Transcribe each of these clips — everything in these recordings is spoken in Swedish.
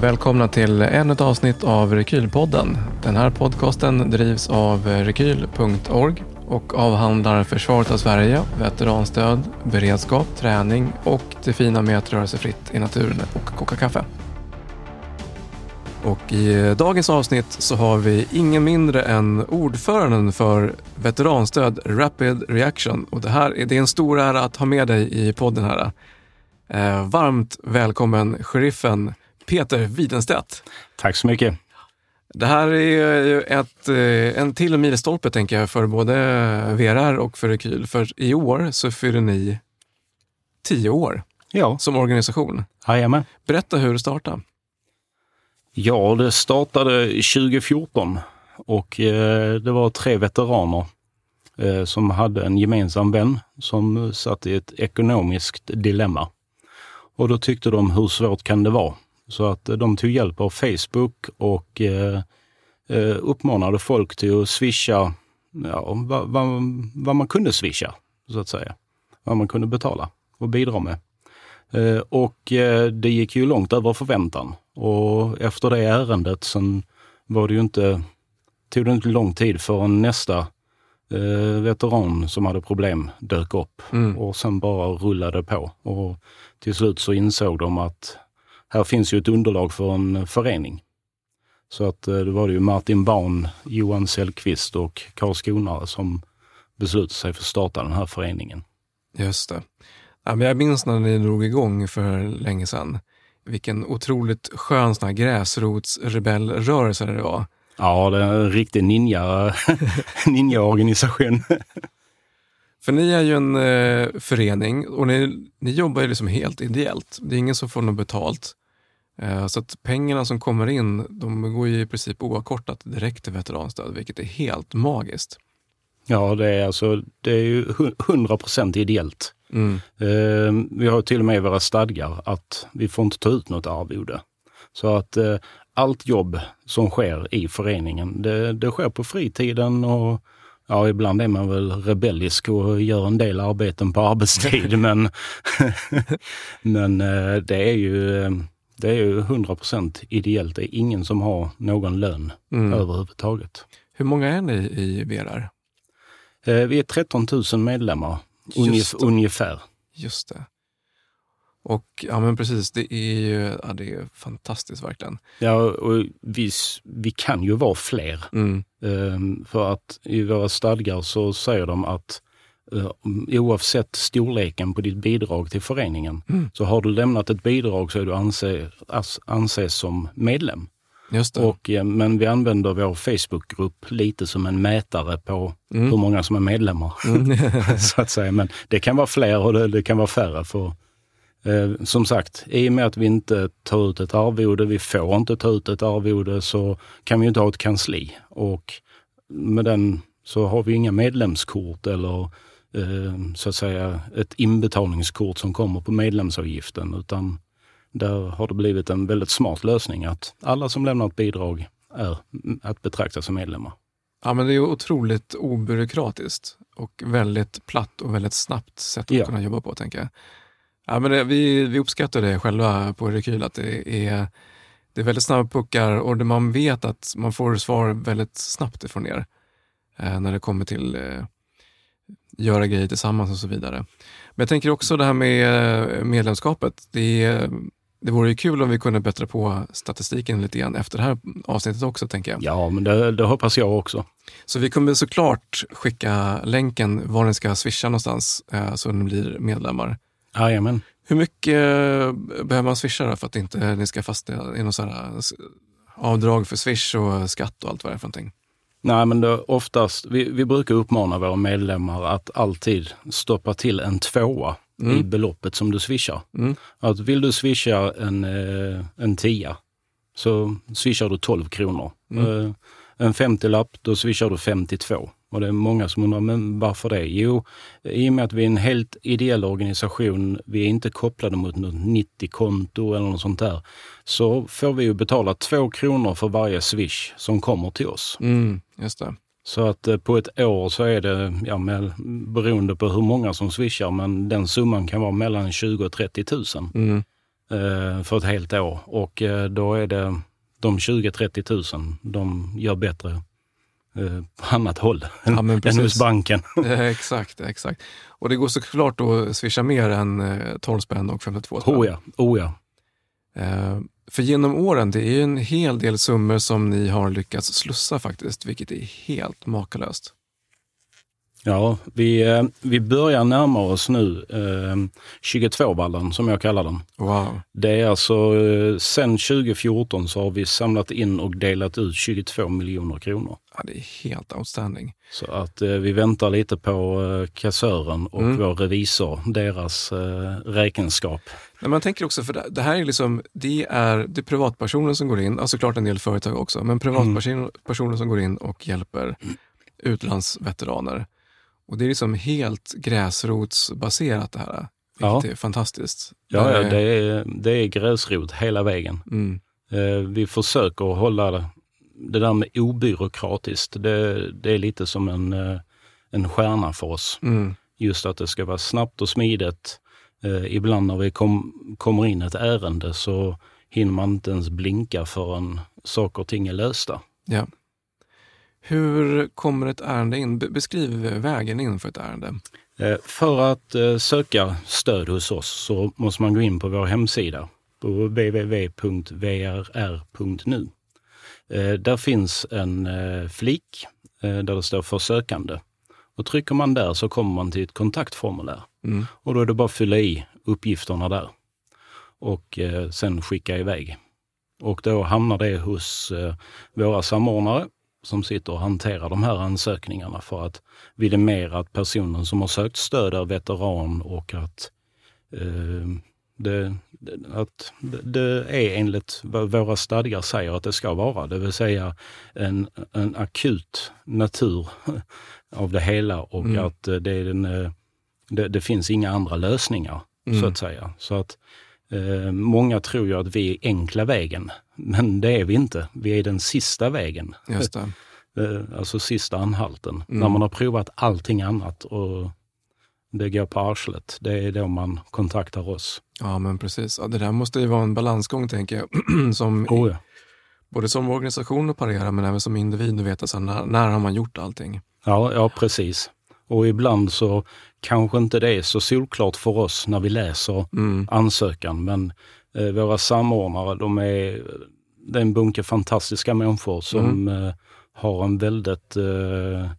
välkomna till ännu ett avsnitt av Rekylpodden. Den här podcasten drivs av rekyl.org och avhandlar försvaret av Sverige, veteranstöd, beredskap, träning och det fina med att röra sig fritt i naturen och koka kaffe. Och i dagens avsnitt så har vi ingen mindre än ordföranden för veteranstöd Rapid Reaction. Och det, här, det är en stor ära att ha med dig i podden här. Eh, varmt välkommen sheriffen Peter Widenstedt. Tack så mycket. Det här är ett, eh, en till milstolpe tänker jag för både VRR och för Rekyl. För i år så fyller ni tio år ja. som organisation. Jajamän. Berätta hur det startade. Ja, det startade 2014 och eh, det var tre veteraner eh, som hade en gemensam vän som satt i ett ekonomiskt dilemma. Och då tyckte de, hur svårt kan det vara? Så att de tog hjälp av Facebook och eh, eh, uppmanade folk till att swisha ja, vad, vad, vad, man kunde swisha, så att säga. Vad man kunde betala och bidra med. Eh, och eh, det gick ju långt över förväntan. Och efter det ärendet sen var det ju inte, tog det inte lång tid förrän nästa eh, veteran som hade problem dök upp. Mm. Och sen bara rullade på. Och till slut så insåg de att här finns ju ett underlag för en förening. Så att eh, då var det ju Martin Bahn, Johan Sellqvist och Karl Skonare som beslutade sig för att starta den här föreningen. Just det. jag minns när ni drog igång för länge sedan. Vilken otroligt skön sån här gräsrotsrebellrörelse det var. Ja, det är en riktig ninja, ninja-organisation. För ni är ju en eh, förening och ni, ni jobbar ju liksom helt ideellt. Det är ingen som får något betalt. Eh, så att pengarna som kommer in, de går ju i princip oavkortat direkt till veteranstöd, vilket är helt magiskt. Ja, det är alltså det är ju 100 procent ideellt. Mm. Eh, vi har till och med i våra stadgar att vi får inte ta ut något arvode. Så att eh, allt jobb som sker i föreningen, det, det sker på fritiden och Ja, ibland är man väl rebellisk och gör en del arbeten på arbetstid, men, men eh, det är ju eh, det är ju 100% ideellt. Det är ingen som har någon lön mm. överhuvudtaget. Hur många är ni i VRR? Eh, vi är 13 000 medlemmar, Just ungefär. Just det. Och ja men precis, det är ju ja, det är fantastiskt verkligen. Ja, och vi, vi kan ju vara fler. Mm. Um, för att i våra stadgar så säger de att uh, oavsett storleken på ditt bidrag till föreningen, mm. så har du lämnat ett bidrag så är du anse, as, anses som medlem. Just det. Och, men vi använder vår Facebookgrupp lite som en mätare på mm. hur många som är medlemmar. Mm. så att säga. Men det kan vara fler och det, det kan vara färre. För Eh, som sagt, i och med att vi inte tar ut ett arvode, vi får inte ta ut ett arvode, så kan vi inte ha ett kansli. Och med den så har vi inga medlemskort eller eh, så att säga ett inbetalningskort som kommer på medlemsavgiften, utan där har det blivit en väldigt smart lösning att alla som lämnar ett bidrag är att betrakta som medlemmar. Ja, men det är otroligt obyråkratiskt och väldigt platt och väldigt snabbt sätt att ja. kunna jobba på, tänker jag. Ja, men det, vi, vi uppskattar det själva på Rekyl, att det är, det är väldigt snabba puckar och det, man vet att man får svar väldigt snabbt ifrån er eh, när det kommer till eh, göra grejer tillsammans och så vidare. Men jag tänker också det här med eh, medlemskapet. Det, det vore ju kul om vi kunde bättra på statistiken lite grann efter det här avsnittet också, tänker jag. Ja, men det, det hoppas jag också. Så vi kommer såklart skicka länken var ni ska swisha någonstans eh, så ni blir medlemmar. Jajamän. Hur mycket eh, behöver man swisha för att inte ni ska fastna i något sådär eh, avdrag för swish och skatt och allt vad det är för någonting? Nej, men det oftast, vi, vi brukar uppmana våra medlemmar att alltid stoppa till en tvåa mm. i beloppet som du swishar. Mm. Att vill du swisha en, eh, en tia så swishar du 12 kronor. Mm. En 50-lapp, då swishar du 52. Och det är många som undrar, men varför det? Jo, i och med att vi är en helt ideell organisation, vi är inte kopplade mot något 90-konto eller något sånt där, så får vi ju betala två kronor för varje swish som kommer till oss. Mm, just det. Så att eh, på ett år så är det, ja, med, beroende på hur många som swishar, men den summan kan vara mellan 20 och 30 000. Mm. eh, för ett helt år och eh, då är det de 20-30 000 de gör bättre eh, på annat håll Ja, än hos banken. Eh, exakt, exakt. Och det går såklart att swisha mer än eh, 12 spänn och 52 spänn. Oh ja, oh ja. Eh, för genom åren, det är ju en hel del summor som ni har lyckats slussa faktiskt, vilket är helt makalöst. Ja, vi, eh, vi börjar närma oss nu eh, 22-vallen som jag kallar den. Wow. Det är alltså, eh, sen 2014 så har vi samlat in och delat ut 22 miljoner kronor. Ja, det är helt outstanding. Så att eh, vi väntar lite på eh, kassören och Mm. vår revisor, deras eh, räkenskap. Men man tänker också, för det, här är liksom, det är, det är privatpersoner som går in, alltså såklart en del företag också, men privatpersoner personer som går in och hjälper utlandsveteraner. Och det är liksom helt gräsrotsbaserat det här, vilket Ja. är fantastiskt. Ja, ja Eh, det, är, det är gräsrot hela vägen. Mm, Eh, vi försöker hålla det, det där med obyråkratiskt. Det, det är lite som en, eh, en stjärna för oss. mm, Just att det ska vara snabbt och smidigt. Eh, ibland när vi kom, kommer in ett ärende så hinner man inte ens blinka förrän saker och ting är lösta. ja. Hur kommer ett ärende in? Be- Beskriv vägen in för ett ärende. Eh, för att eh, söka stöd hos oss så måste man gå in på vår hemsida på www.vrr.nu. Eh, där finns en flik där det står för sökande. Och trycker man där så kommer man till ett kontaktformulär. Mm. Och då är det bara att fylla i uppgifterna där och sen skicka iväg. Och då hamnar det hos våra samordnare som sitter och hanterar de här ansökningarna för att vidimera att personen som har sökt stöd är veteran och att, eh, det, att det, är enligt vad våra stadgar säger att det ska vara, det vill säga en, en akut natur av det hela och Mm. att det, är den, eh, det, det finns inga andra lösningar så Mm. att säga. Så att Många tror ju att vi är enkla vägen, men det är vi inte. Vi är den sista vägen. Just det. Eh, Alltså sista anhalten. Mm. När man har provat allting annat och det går på arslet. Det är då man kontaktar oss. Ja, men precis. Ja, det där måste ju vara en balansgång, tänker jag, som Oh, ja. både som organisation att parera, men även som individ att veta så här, när, när har man gjort allting? Ja, ja, precis. Och ibland så kanske inte det är så solklart för oss när vi läser Mm. ansökan, men eh, våra samordnare, de är, det är en bunke fantastiska människor som eh, har en väldigt eh,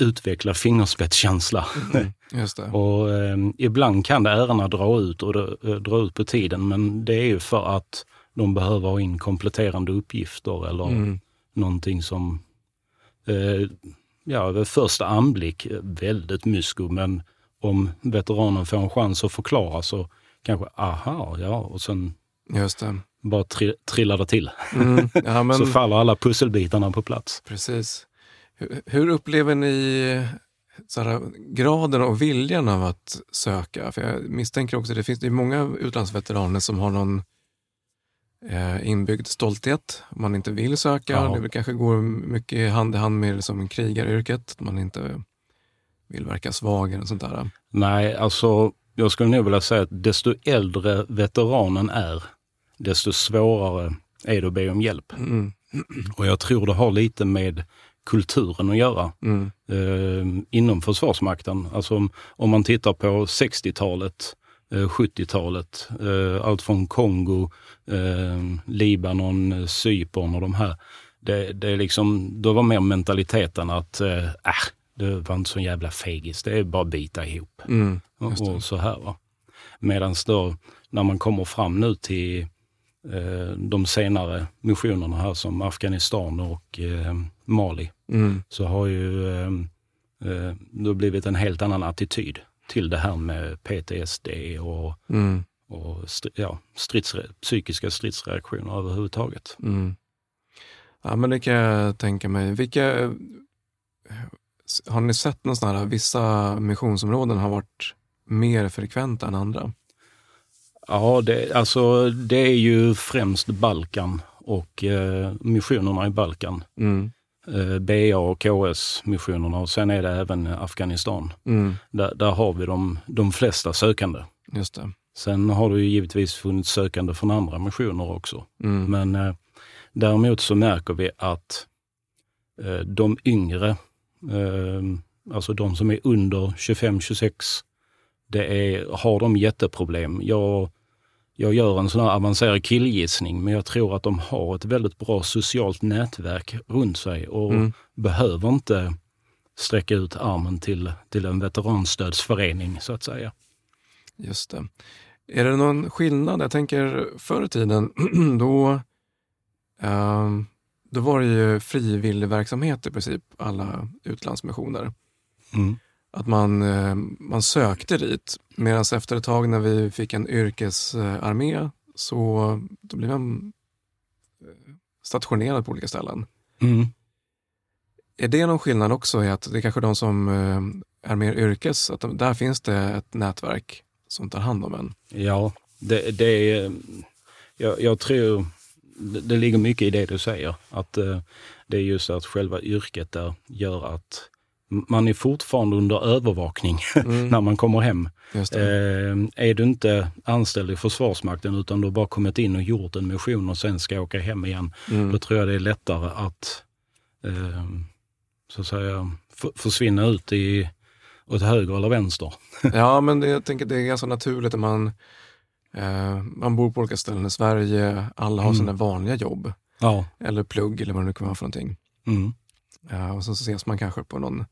utvecklad fingerspetskänsla. Mm. Just det. Och eh, ibland kan det ärendena dra ut och det, eh, dra ut på tiden, men det är ju för att de behöver ha in kompletterande uppgifter eller Mm. någonting som, eh, ja, vid första anblick eh, väldigt mysko, men om veteranen får en chans att förklara så kanske, aha, ja, och sen Just det. bara tri trillar det till. Mm. Ja, men Så faller alla pusselbitarna på plats. precis. Hur, hur upplever ni så graden och viljan av att söka? För jag misstänker också det finns det är många utlandsveteraner som har någon eh, inbyggd stolthet. Man inte vill söka. Ja. Det kanske går mycket hand i hand med liksom krigaryrket. Att man inte vill verka svag eller sånt där. Nej, alltså jag skulle nog vilja säga att desto äldre veteranen är, desto svårare är det att be om hjälp. Mm. Och jag tror det har lite med kulturen att göra Mm. eh, inom Försvarsmakten. Alltså om, om man tittar på 60-talet, eh, 70-talet, eh, allt från Kongo, eh, Libanon, eh, Cypern och de här. Det, det är liksom, då var mer mentaliteten att eh, äh, det var inte så jävla fegis, det är bara att bita ihop. Mm. Och, så här. Va? Medan då när man kommer fram nu till eh, de senare missionerna här som Afghanistan och eh, Mali Mm. så har ju eh, eh, det har blivit en helt annan attityd till det här med PTSD och, Mm. och ja, stridsre- psykiska stridsreaktioner överhuvudtaget. Mm. Ja, men det kan jag tänka mig. Vilka, har ni sett någon sån här, vissa missionsområden har varit mer frekventa än andra? Ja, det, alltså det är ju främst Balkan och eh, missionerna i Balkan. Mm. Eh, BA och KS-missionerna och sen är det även Afghanistan. Mm. Där, där har vi de, de flesta sökande. Just det. Sen har det ju givetvis funnits sökande från andra missioner också. Mm. Men eh, däremot så märker vi att eh, de yngre, eh, alltså de som är under 25-26, det är, har de jätteproblem. Jag, jag gör en sån här avancerad killgissning, men jag tror att de har ett väldigt bra socialt nätverk runt sig och Mm. behöver inte sträcka ut armen till, till en veteranstödsförening så att säga. Just det. Är det någon skillnad? Jag tänker förr i tiden, då, ehm, då var det ju frivillig verksamhet i princip, alla utlandsmissioner. Mm. Att man, eh, man sökte dit. Medan efter ett tag när vi fick en yrkesarmé så då blev man eh, stationerad på olika ställen. Mm. Är det någon skillnad också i att det är kanske de som eh, är mer yrkes, att där finns det ett nätverk som tar hand om en? Ja, det, det är... Jag, jag tror det, det ligger mycket i det du säger. Att det är just att själva yrket där gör att man är fortfarande under övervakning Mm, när man kommer hem. Eh, är du inte anställd i Försvarsmakten utan du har bara kommit in och gjort en mission och sen ska åka hem igen, Mm. då tror jag det är lättare att eh, så att säga försvinna ut i åt höger eller vänster. Ja, men det, jag tänker det är ganska naturligt att man, eh, man bor på olika ställen i Sverige, alla har Mm. sina vanliga jobb, Ja. eller plugg eller vad det nu kan vara för någonting. Mm. Eh, och så ses man kanske på någon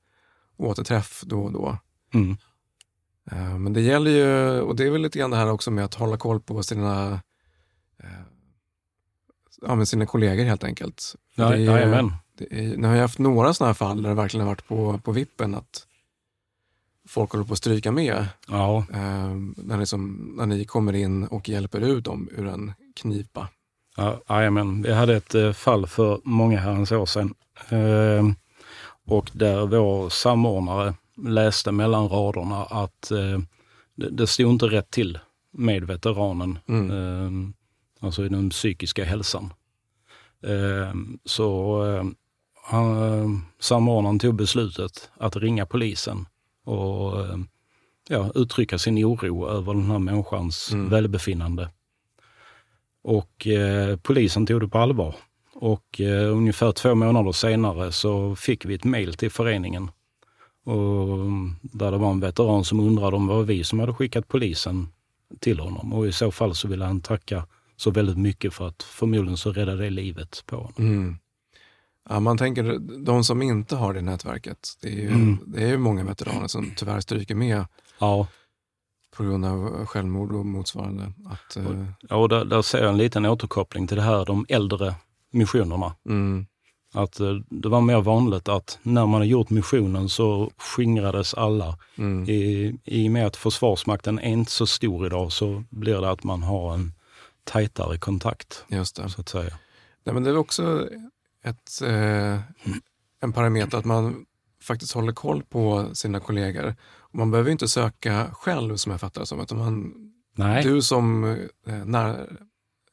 återträff då och då. Mm. Eh, men det gäller ju, och det är väl lite grann det här också med att hålla koll på sina, eh, ja, med sina kollegor helt enkelt. Ja, det är, jajamän. nu har jag haft några sådana här fall där det verkligen har varit på, på vippen att folk håller på att stryka med. Ja, Eh, när, liksom, när ni kommer in och hjälper ut dem ur en knipa. Ja, jajamän. Vi hade ett eh, fall för många herrans år sedan. Eh, och där vår samordnare läste mellan raderna att eh, det, det stod inte rätt till med veteranen. Mm. Eh, alltså i den psykiska hälsan. Eh, så eh, han, eh, samordnaren tog beslutet att ringa polisen och eh, ja, uttrycka sin oro över den här människans Mm. välbefinnande. Och polisen tog det på allvar. Och eh, ungefär två månader senare så fick vi ett mejl till föreningen. Och, mm, där det var en veteran som undrade om det var vi som hade skickat polisen till honom. Och i så fall så ville han tacka så väldigt mycket för att förmodligen så räddade det livet på honom. Mm. Ja, man tänker, de som inte har det nätverket, det är ju, Mm. det är ju många veteraner som tyvärr stryker med Ja, på grund av självmord och motsvarande. Att, eh, ja och där, där ser jag en liten återkoppling till det här, de äldre missionerna. mm, Att eh, det var mer vanligt att när man har gjort missionen så skingrades alla. mm, I, I och med att Försvarsmakten är inte så stor idag så blir det att man har en tajtare kontakt, just det. så att säga. Nej, men det är också ett, eh, en parameter att man faktiskt håller koll på sina kollegor. Och man behöver inte söka själv som jag fattar det som, utan man, Nej, du som eh, nära,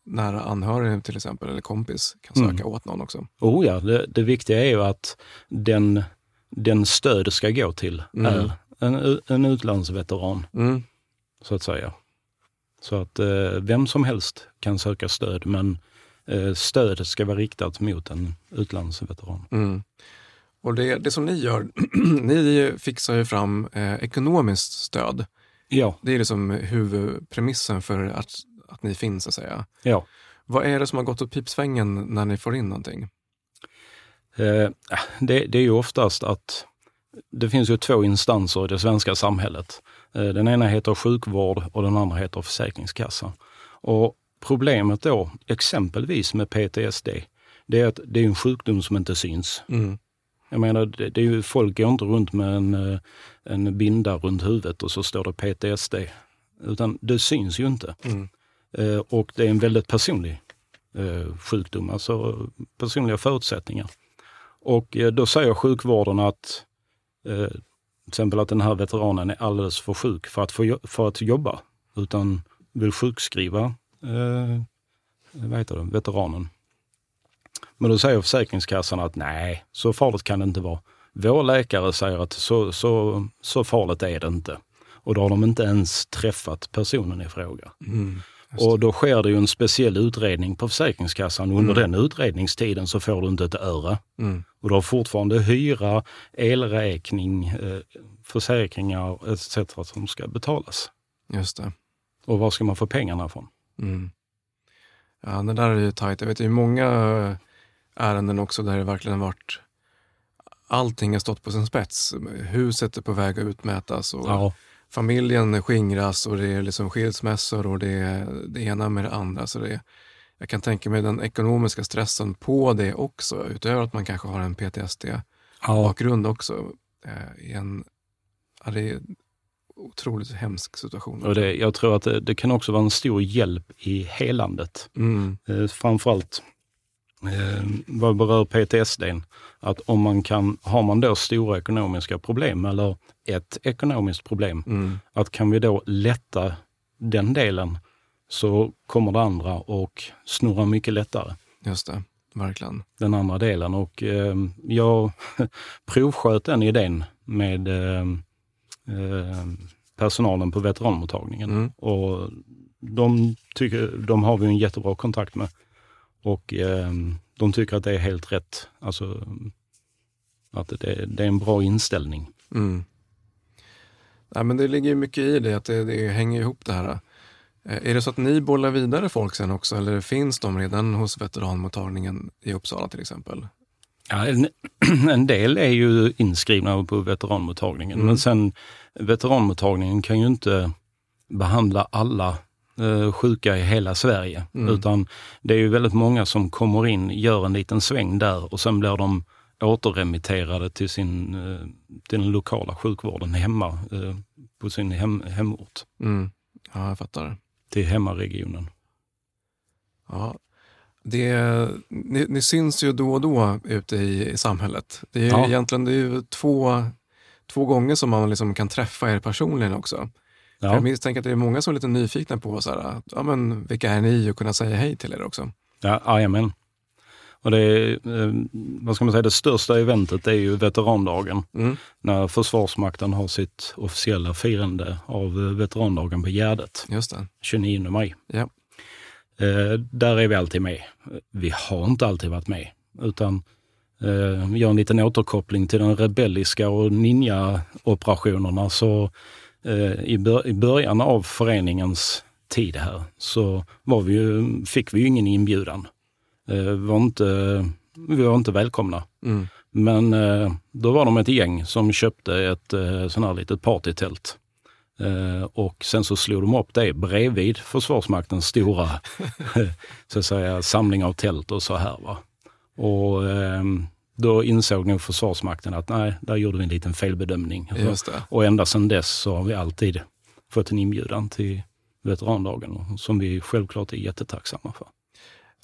nära anhörig till exempel, eller kompis, kan söka Mm. åt någon också. oh ja, det, det viktiga är ju att den, den stöd ska gå till Mm. är en, en utlandsveteran, Mm, så att säga. Så att eh, vem som helst kan söka stöd, men eh, stödet ska vara riktat mot en utlandsveteran. mm. Och det, det som ni gör, ni fixar ju fram eh, ekonomiskt stöd. Ja, Det är liksom huvudpremissen för att, att ni finns, så att säga. ja. Vad är det som har gått åt pipsvängen när ni får in någonting? Eh, det, det är ju oftast att det finns ju två instanser i det svenska samhället. Eh, den ena heter sjukvård och den andra heter Försäkringskassan. Och problemet då, exempelvis med PTSD, det är att det är en sjukdom som inte syns. Mm. Jag menar, det, det är ju, folk går inte runt med en, eh, en binda runt huvudet och så står det PTSD. Utan det syns ju inte. Mm. Eh, och det är en väldigt personlig eh, sjukdom, alltså personliga förutsättningar. Och eh, då säger sjukvården att till exempel att den här veteranen är alldeles för sjuk för att, få, för att jobba, utan vill sjukskriva eh, vad heter det, veteranen. Men då säger Försäkringskassan att nej, så farligt kan det inte vara. Vår läkare säger att så, så, så farligt är det inte. Och då har de inte ens träffat personen i fråga. Mm. Och då sker det ju en speciell utredning på Försäkringskassan. Under den utredningstiden så får du inte ett öre. Mm. Och du har fortfarande hyra, elräkning, eh, försäkringar etc. som ska betalas. Just det. Och var ska man få pengarna ifrån? Mm. Ja, det där är ju tajt. Jag vet ju många ärenden också där det verkligen varit allting har stått på sin spets. Huset är på väg att utmätas och Ja, familjen skingras och det är liksom skilsmässor och det är det ena med det andra. Så det är, jag kan tänka mig den ekonomiska stressen på det också, utöver att man kanske har en PTSD-bakgrund ja. också. Eh, i en, ja, det är en otroligt hemsk situation. Och det, jag tror att det, det kan också vara en stor hjälp i helandet. Mm, Eh, framförallt eh, vad berör PTSD. Att om man kan, har man då stora ekonomiska problem eller ett ekonomiskt problem, mm, att kan vi då lätta den delen så kommer det andra och snurra mycket lättare. just det, verkligen. den andra delen. Och eh, jag provsköt den idén med eh, eh, personalen på veteranmottagningen. Mm. Och de, tycker, de har vi en jättebra kontakt med. Och eh, de tycker att det är helt rätt. Alltså att det, det är en bra inställning. Mm. Ja, men det ligger ju mycket i det, att det, det hänger ihop det här. Eh, Är det så att ni bollar vidare folk sen också, eller finns de redan hos veteranmottagningen i Uppsala till exempel? Ja, en, en del är ju inskrivna på veteranmottagningen, Mm. men sen veteranmottagningen kan ju inte behandla alla eh, sjuka i hela Sverige. Mm. Utan det är ju väldigt många som kommer in, gör en liten sväng där och sen blir de återremitterade till, sin, eh, till den lokala sjukvården hemma eh, på sin hem, hemort, Mm. Ja, jag fattar. till hemmaregionen. Ja. Det, ni, ni syns ju då och då ute i, i samhället. Det är ju Ja. egentligen det är ju två, två gånger som man liksom kan träffa er personligen också. Ja. Jag misstänker att det är många som är lite nyfikna på så här, ja, men, vilka är ni och kunna säga hej till er också. Ja, jajamän. Och det, är, eh, vad ska man säga, det största eventet är ju veterandagen. Mm. När Försvarsmakten har sitt officiella firande av eh, veterandagen på Gärdet, Just det. 29 maj. Ja. Eh, där är vi alltid med. Vi har inte alltid varit med, utan eh, vi gör en liten återkoppling till den rebelliska och ninja-operationerna. Så eh, i, bör, i början av föreningens tid här så vi ju, fick vi ju ingen inbjudan. Eh, var inte, vi var inte välkomna. Mm. Men eh, då var de ett gäng som köpte ett eh, sån här litet partytält. Och sen så slog de upp det bredvid Försvarsmaktens stora så att säga, samling av tält och så här. Va? Och eh, då insåg nog Försvarsmakten att nej, där gjorde vi en liten felbedömning. Och ända sedan dess så har vi alltid fått en inbjudan till veterandagen som vi självklart är jättetacksamma för.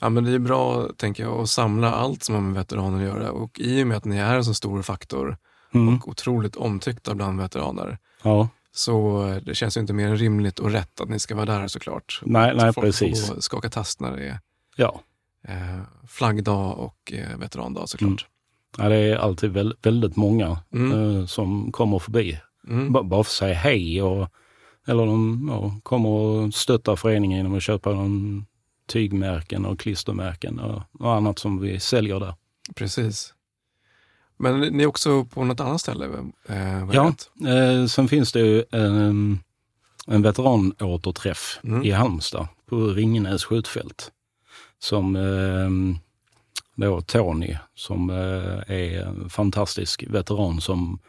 Ja, men det är bra, tänker jag, att samla allt som har med veteraner att göra. Och i och med att ni är en så stor faktor Mm. och otroligt omtyckta bland veteraner, Ja, så eh, det känns ju inte mer än rimligt och rätt att ni ska vara där såklart. nej, nej Så folk precis. får skaka tast när det är Ja. eh, flaggdag och eh, veterandag såklart. Ja, det är alltid väl, väldigt många Mm. eh, som kommer förbi. Mm. Bara för att säga hej och, eller de ja, kommer och stöttar föreningen genom att köpa någon tygmärken och klistermärken och, och annat som vi säljer där. Precis. Men ni är också på något annat ställe? Eh, Ja. Eh, sen finns det ju en, en veteranåterträff Mm. i Halmstad på Ringenäs skjutfält. Som eh, då Tony, som eh, är en fantastisk veteran som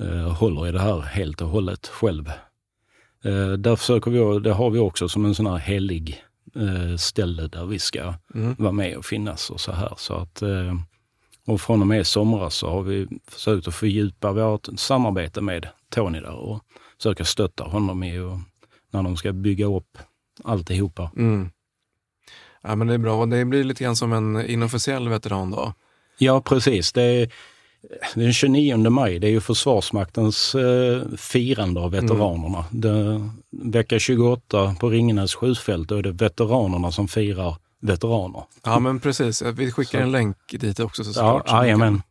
eh, håller i det här helt och hållet själv. Eh, där försöker vi, det har vi också som en sån här helig eh, ställe där vi ska Mm. vara med och finnas och så här. Så att, eh, och från och med i somras så har vi försökt att fördjupa vårt samarbete med Tony där och försöka stötta honom i och när de ska bygga upp alltihopa. Mm. Ja, men det är bra. Det blir lite grann som en inofficiell veterandag. Ja, precis. Det är, den 29 maj, det är ju Försvarsmaktens eh, firande av veteranerna. Det, vecka 28 på Ringenäs skjutfält, då är det veteranerna som firar veteraner. Ja, men precis. Vi skickar Så. en länk dit också Ja, såklart. så ni jajamän. kan-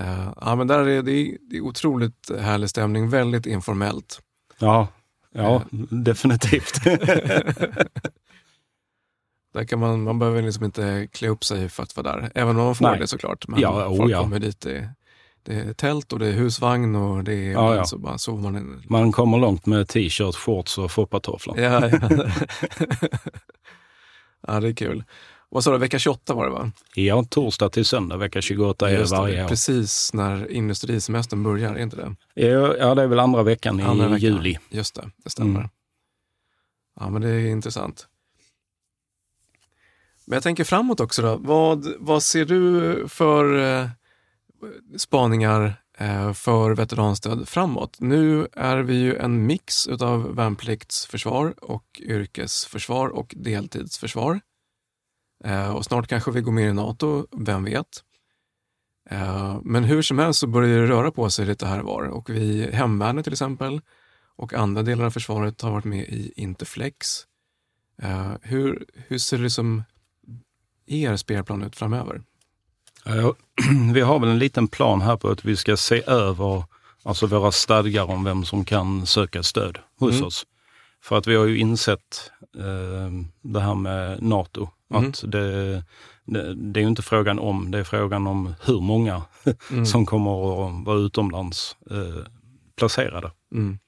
Eh, ja, men där är det, det är otroligt härlig stämning, väldigt informellt. Ja, ja definitivt. där kan man, man behöver liksom inte klä upp sig för att vara där, även om man får Nej. det såklart. Men ja, oh, folk ja. kommer dit i det är tält och det är husvagn och det är ja, ja. så bara sover man in. Man kommer långt med t-shirt, shorts och foppatofflor. Ja, ja. ja, det är kul. Vad sa du, vecka 28 var det va? Ja, torsdag till söndag, vecka 28 är varje år. Precis när industrisemestern börjar, är inte det? Ja, det är väl andra veckan andra i veckan. juli. Just det, det stämmer. Mm. Ja, men det är intressant. Men jag tänker framåt också då. Vad, vad ser du för eh, spaningar eh, för veteranstöd framåt. Nu är vi ju en mix utav värnpliktsförsvar och yrkesförsvar och deltidsförsvar. Eh, och snart kanske vi går med i NATO, vem vet? Eh, men hur som helst så börjar det röra på sig lite här var och vi, hemvärnet till exempel och andra delar av försvaret har varit med i Interflex. Eh, hur, hur ser det som er spelplan ut framöver? vi har väl en liten plan här på att vi ska se över alltså våra stadgar om vem som kan söka stöd hos mm. oss. För att vi har ju insett eh, det här med NATO, mm. att det, det, det, är inte frågan om, det är frågan om hur många mm. som kommer att vara utomlands eh, placerade. Mm.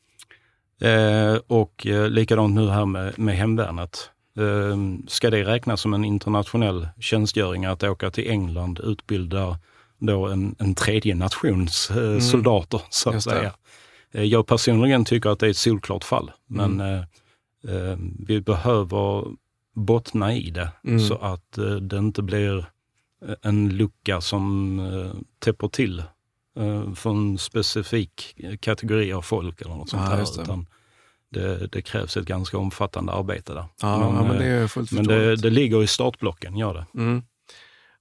Eh, och eh, likadant nu här med, med hemvärnet. Ehm, ska det räknas som en internationell tjänstgöring att åka till England, utbilda då en, en tredje nations eh, mm. soldater, så att säga. Eh, jag personligen tycker att det är ett solklart fall, men mm. eh, eh, vi behöver bottna i det mm. så att eh, det inte blir en lucka som eh, täpper till eh, för en specifik kategori av folk eller något sånt. Utan det, det, krävs ett ganska omfattande arbete där. Ja, men, ja, men det är fullt Men det, det, ligger i startblocken, gör det. Mm.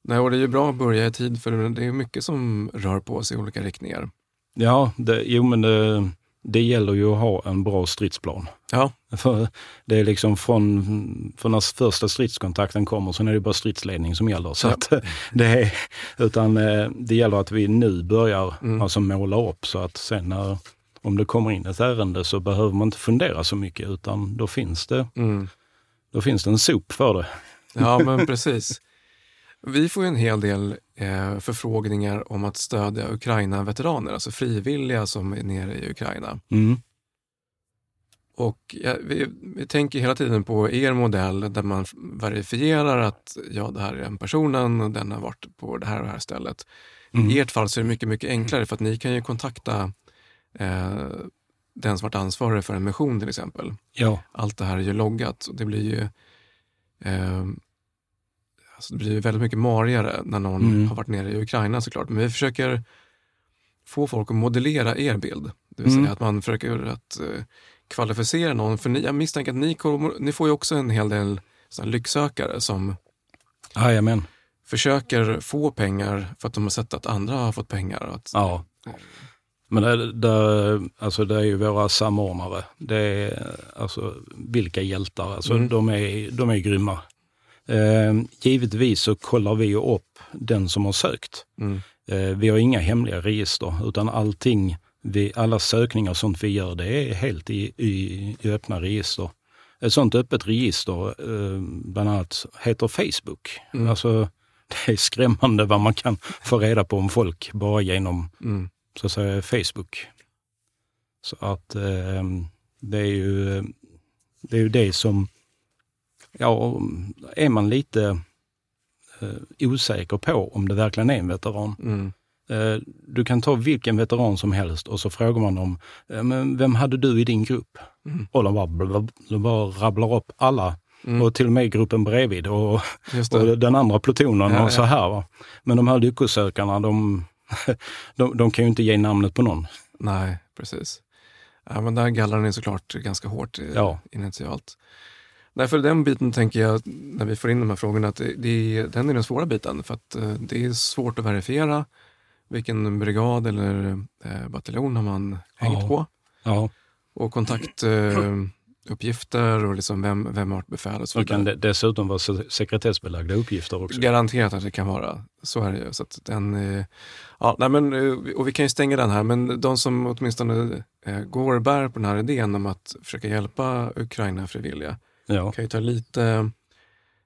Nej, och det är ju bra att börja i tid för det är mycket som rör på sig i olika riktningar. Ja, det, jo men det, det gäller ju att ha en bra stridsplan. Ja. För det är liksom från, från när första stridskontakten kommer, så är det bara stridsledning som gäller. Så ja. att det, är, utan eh, det gäller att vi nu börjar mm. alltså måla upp så att sen när om det kommer in ett ärende så behöver man inte fundera så mycket utan då finns det, mm. då finns det en sop för det. Ja, men precis. Vi får en hel del eh, förfrågningar om att stödja Ukraina-veteraner, alltså frivilliga som är nere i Ukraina. Mm. Och ja, vi, vi, tänker hela tiden på er modell där man verifierar att ja, det här är den personen och den har varit på det här och det här stället. Mm. I ert fall så är det mycket, mycket enklare för att ni kan ju kontakta eh, den som varit ansvarig för en mission till exempel. Ja. Allt det här är ju loggat och det blir ju eh, alltså det blir väldigt mycket marigare när någon mm. har varit nere i Ukraina såklart. Men vi försöker få folk att modellera er bild. Det vill mm. säga att man försöker att eh, kvalificera någon. För ni, jag misstänker att ni, kommer, ni får ju också en hel del lycksökare som Jajamän. försöker få pengar för att de har sett att andra har fått pengar. Att, ja. Men det, det, alltså det är ju våra samordnare. Det är alltså vilka hjältar. Alltså mm. de, är, de är grymma. Eh, givetvis så kollar vi upp den som har sökt. Mm. Eh, vi har inga hemliga register utan allting, vi, alla sökningar och sånt vi gör det är helt i, i, i öppna register. Ett sånt öppet register eh, bland annat heter Facebook. Mm. Alltså, det är skrämmande vad man kan få reda på om folk bara genom mm så att säga, Facebook. Så att eh, det är ju det, är ju det som, ja, är man lite eh, osäker på om det verkligen är en veteran. Mm. Eh, du kan ta vilken veteran som helst och så frågar man dem, eh, men vem hade du i din grupp? Mm. Och de bara, blab, de bara rabblar upp alla. Mm. Och till och med gruppen bredvid och, och den andra plutonen ja, och så här. Va? Men de här lyckosökarna, de, de, de kan ju inte ge namnet på någon. Nej, precis. Ja, men där gallrar ni såklart ganska hårt ja. initialt. Därför den biten tänker jag, när vi får in de här frågorna, att det, det, den är den svåra biten. För att eh, det är svårt att verifiera vilken brigad eller eh, bataljon har man hängt ja. på. Ja. Och kontakt, eh, uppgifter och liksom vem, vem har varit befäl och så Det kan de- dessutom vara se- sekretessbelagda uppgifter också. Garanterat att det kan vara. Så är det ju. Så att den, eh, ja, nej men, eh, och vi kan ju stänga den här, men de som åtminstone eh, går och bär på den här idén om att försöka hjälpa Ukraina frivilliga Ja. kan ju ta lite,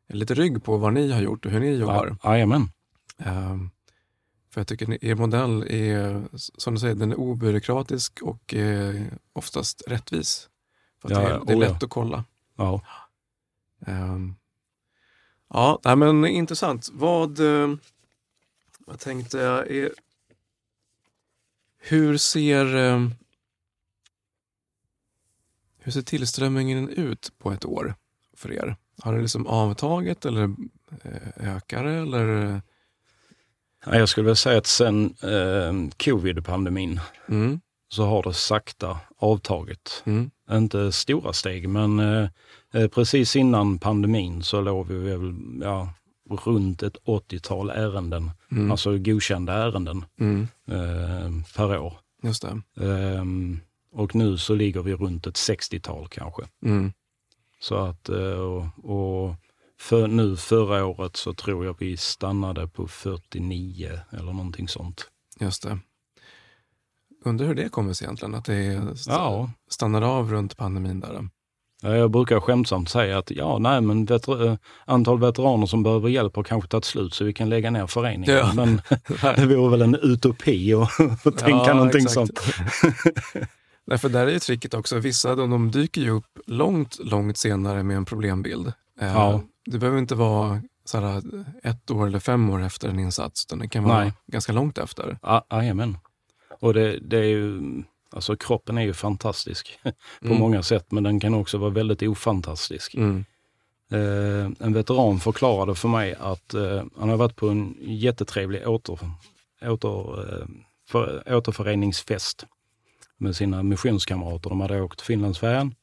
lite rygg på vad ni har gjort och hur ni jobbar. Ja, Jajamän. Ehm, för jag tycker er modell är, som du säger, den är obyråkratisk och eh, oftast rättvis. För Ja, det, är, det är oh ja. lätt att kolla. Ja. Ehm, ja, men intressant. Vad, eh, vad tänkte jag är, hur ser eh, hur ser tillströmningen ut på ett år för er? Har det liksom avtagit eller eh, ökar det? Eller? Ja, Jag skulle vilja säga att sen eh, covid-pandemin Mm, så har det sakta avtagit. mm, Inte stora steg, men eh, eh, precis innan pandemin så låg vi väl ja, runt ett 80-tal ärenden, mm, alltså godkända ärenden mm, eh, per år. just det. Ehm, och nu så ligger vi runt ett 60-tal kanske. Mm, Så att, eh, och, och för, nu förra året så tror jag vi stannade på 49 eller någonting sånt. just det. Undrar hur det kommer sig egentligen, att det st- Ja, stannar av runt pandemin där. Ja, Jag brukar skämtsamt säga att ja, nej, men veter, eh, antal veteraner som behöver hjälp har kanske tagit slut så vi kan lägga ner föreningen. Ja. Men det vore väl en utopi att tänka Ja, någonting exakt. sånt. Nej, för där är ju tricket också, vissa de, de dyker ju upp långt, långt senare med en problembild. Eh, Ja. Det behöver inte vara så här, ett år eller fem år efter en insats, utan det kan vara Nej. ganska långt efter. Ja, Jajamän. Och det, det är ju, alltså kroppen är ju fantastisk på Mm. många sätt, men den kan också vara väldigt ofantastisk. Mm. Eh, en veteran förklarade för mig att eh, han har varit på en jättetrevlig åter, åter, eh, för, återföreningsfest med sina missionskamrater. De hade åkt Finlandsfärjan.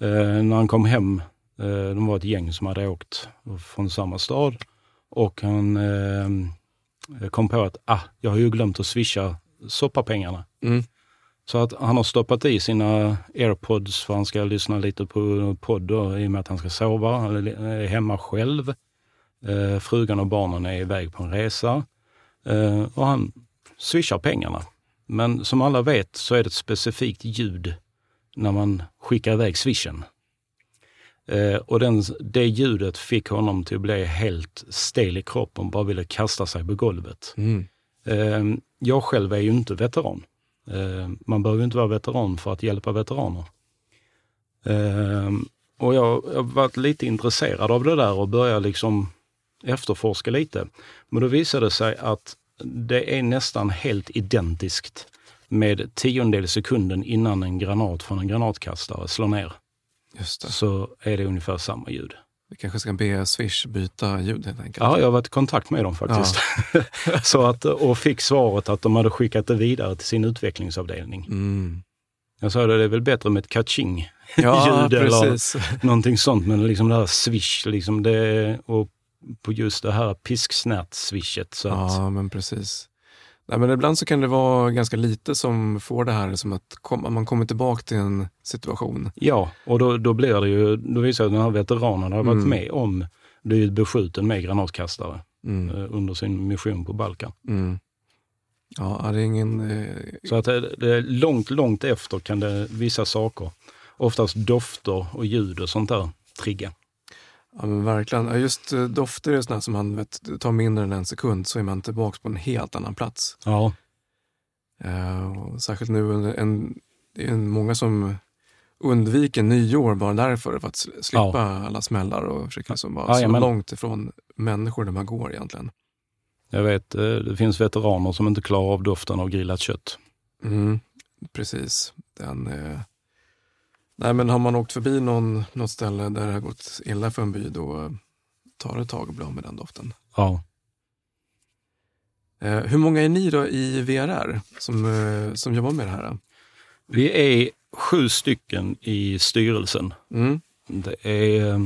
Eh, när han kom hem, eh, de var ett gäng som hade åkt från samma stad och han eh, kom på att ah, jag har ju glömt att swisha soppapengarna. Mm. Så att han har stoppat i sina airpods för han ska lyssna lite på podd då, i och med att han ska sova. Han är hemma själv. Eh, frugan och barnen är iväg på en resa. Eh, och han swishar pengarna. Men som alla vet så är det ett specifikt ljud när man skickar iväg swishen. Eh, och den, det ljudet fick honom till att bli helt stel i kroppen, bara ville kasta sig på golvet. Mm. Eh, jag själv är ju inte veteran. Eh, man behöver ju inte vara veteran för att hjälpa veteraner. Eh, och jag har varit lite intresserad av det där och började liksom efterforska lite. Men då visade det sig att det är nästan helt identiskt med tiondel sekunden innan en granat från en granatkastare slår ner. Så är det ungefär samma ljud. Vi kanske ska be Swish byta ljud helt enkelt. Ja, jag har varit i kontakt med dem faktiskt. så att, och fick svaret att de hade skickat det vidare till sin utvecklingsavdelning. Mm. Jag sa det, det är väl bättre med ett catching Ja, ljud eller precis. någonting sånt. Men liksom det här swish, liksom det, och på just det här pisksnät-swishet. Så att, Ja, men precis. Nej, men ibland så kan det vara ganska lite som får det här som att kom, man kommer tillbaka till en situation. ja, och då, då blir det ju, då visar det att den här veteranen har varit Mm. med om blivit beskjuten med granatkastare Mm. eh, under sin mission på Balkan. Mm. Ja, det är ingen... Eh, Så att det, det är långt, långt efter kan det vissa saker, oftast dofter och ljud och sånt där, trigga. Ja, men verkligen. Ja, Just eh, dofter är sådana som man vet, tar mindre än en sekund så är man tillbaka på en helt annan plats. Ja, och särskilt nu, under en, det är många som undviker nyår bara därför, för att sl- slippa alla smällar och försöker liksom vara så Jajamän. långt ifrån människor där man går egentligen. jag vet, eh, det finns veteraner som inte klarar av doften av grillat kött. Mm, precis. Den, eh... Nej, men har man åkt förbi någon, något ställe där det har gått illa för en by, då tar det ett tag att bli av med den doften. Ja. Eh, hur många är ni då i VRR som, eh, som jobbar med det här? Vi är sju stycken i styrelsen. Mm, Det är eh,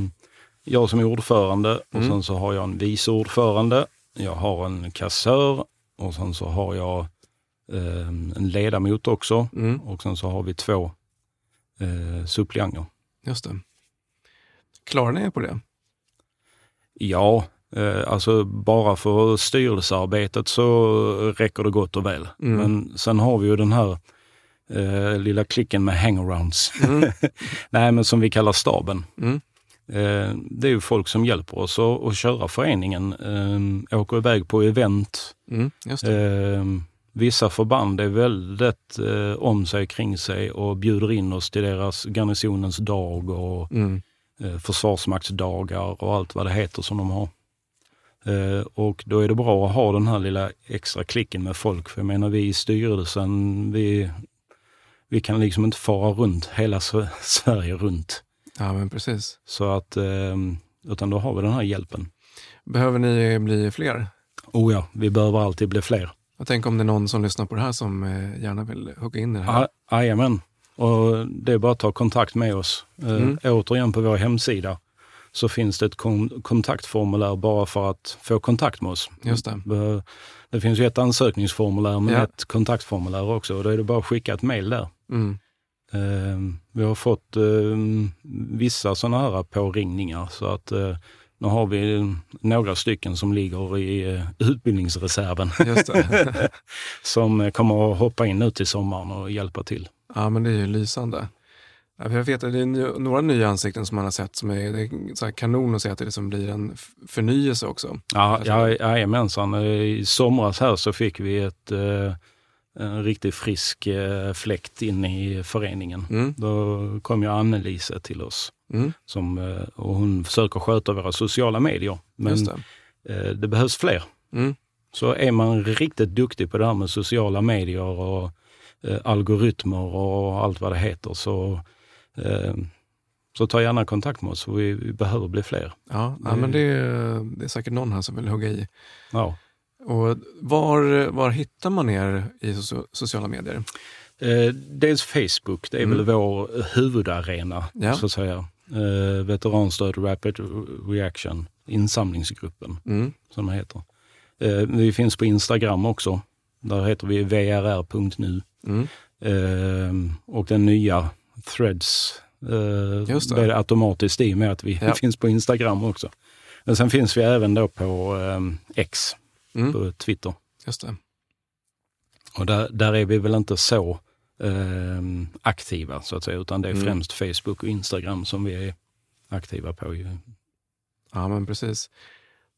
jag som är ordförande och Mm. sen så har jag en vice ordförande. Jag har en kassör och sen så har jag eh, en ledamot också mm, och sen så har vi två eh, suppleanter. Just det. Klarar ni er på det? Ja, eh, alltså bara för styrelsearbetet så räcker det gott och väl. Mm. Men sen har vi ju den här eh, lilla klicken med hangarounds. Mm. Nej, men som vi kallar staben. Mm. Eh, det är ju folk som hjälper oss att, att köra föreningen. Eh, åker iväg på event. Mm. Vissa förband är väldigt eh, om sig kring sig och bjuder in oss till deras garnisonens dag och Mm. eh, försvarsmaktsdagar och allt vad det heter som de har. Eh, och då är det bra att ha den här lilla extra klicken med folk. För jag menar vi i styrelsen, vi, vi kan liksom inte fara runt hela Sve- Sverige runt. Ja, men precis. Så att, eh, utan då har vi den här hjälpen. Behöver ni bli fler? Oh ja, vi behöver alltid bli fler. Jag tänker om det är någon som lyssnar på det här som eh, gärna vill hugga in i det här. Ja, Jajamän. Och det är bara att ta kontakt med oss. Eh, Mm. Återigen på vår hemsida så finns det ett kon- kontaktformulär bara för att få kontakt med oss. Just det. Eh, Det finns ju ett ansökningsformulär men Ja. ett kontaktformulär också och då är det bara att skicka ett mejl där. Mm. Eh, Vi har fått eh, vissa sådana här påringningar så att nu har vi några stycken som ligger i eh, utbildningsreserven som eh, kommer att hoppa in nu till sommaren och hjälpa till. ja, men det är ju lysande. Jag vet att det är några nya ansikten som man har sett som är, det är kanon att se att det liksom blir en förnyelse också. Ja, ja, jajamensan. Eh, I somras här så fick vi ett, en riktigt frisk eh, fläkt in i föreningen. Mm. Då kom ju Annelise till oss Mm. som, eh, och hon försöker sköta våra sociala medier. Men det. eh, det behövs fler. Mm. Så är man riktigt duktig på det här med sociala medier och eh, algoritmer och allt vad det heter så, eh, så ta gärna kontakt med oss vi, vi behöver bli fler. Ja, ja, men det är, det är säkert någon här som vill hugga i. Ja. Och var, var hittar man er i so- sociala medier? Eh, dels Facebook, det är Mm. väl vår huvudarena Ja. så att säga. Eh, veteranstöd Rapid Reaction, insamlingsgruppen Mm. som det heter. Eh, vi finns på Instagram också. Där heter vi vrr.nu. Mm. Eh, och den nya Threads eh, Just det. blev automatiskt i och med att vi Ja. finns på Instagram också. Men sen finns vi även då på X, Mm. på Twitter. Just det. Och där, där är vi väl inte så eh, aktiva så att säga, utan det är Mm. främst Facebook och Instagram som vi är aktiva på. Ju. Ja, men precis.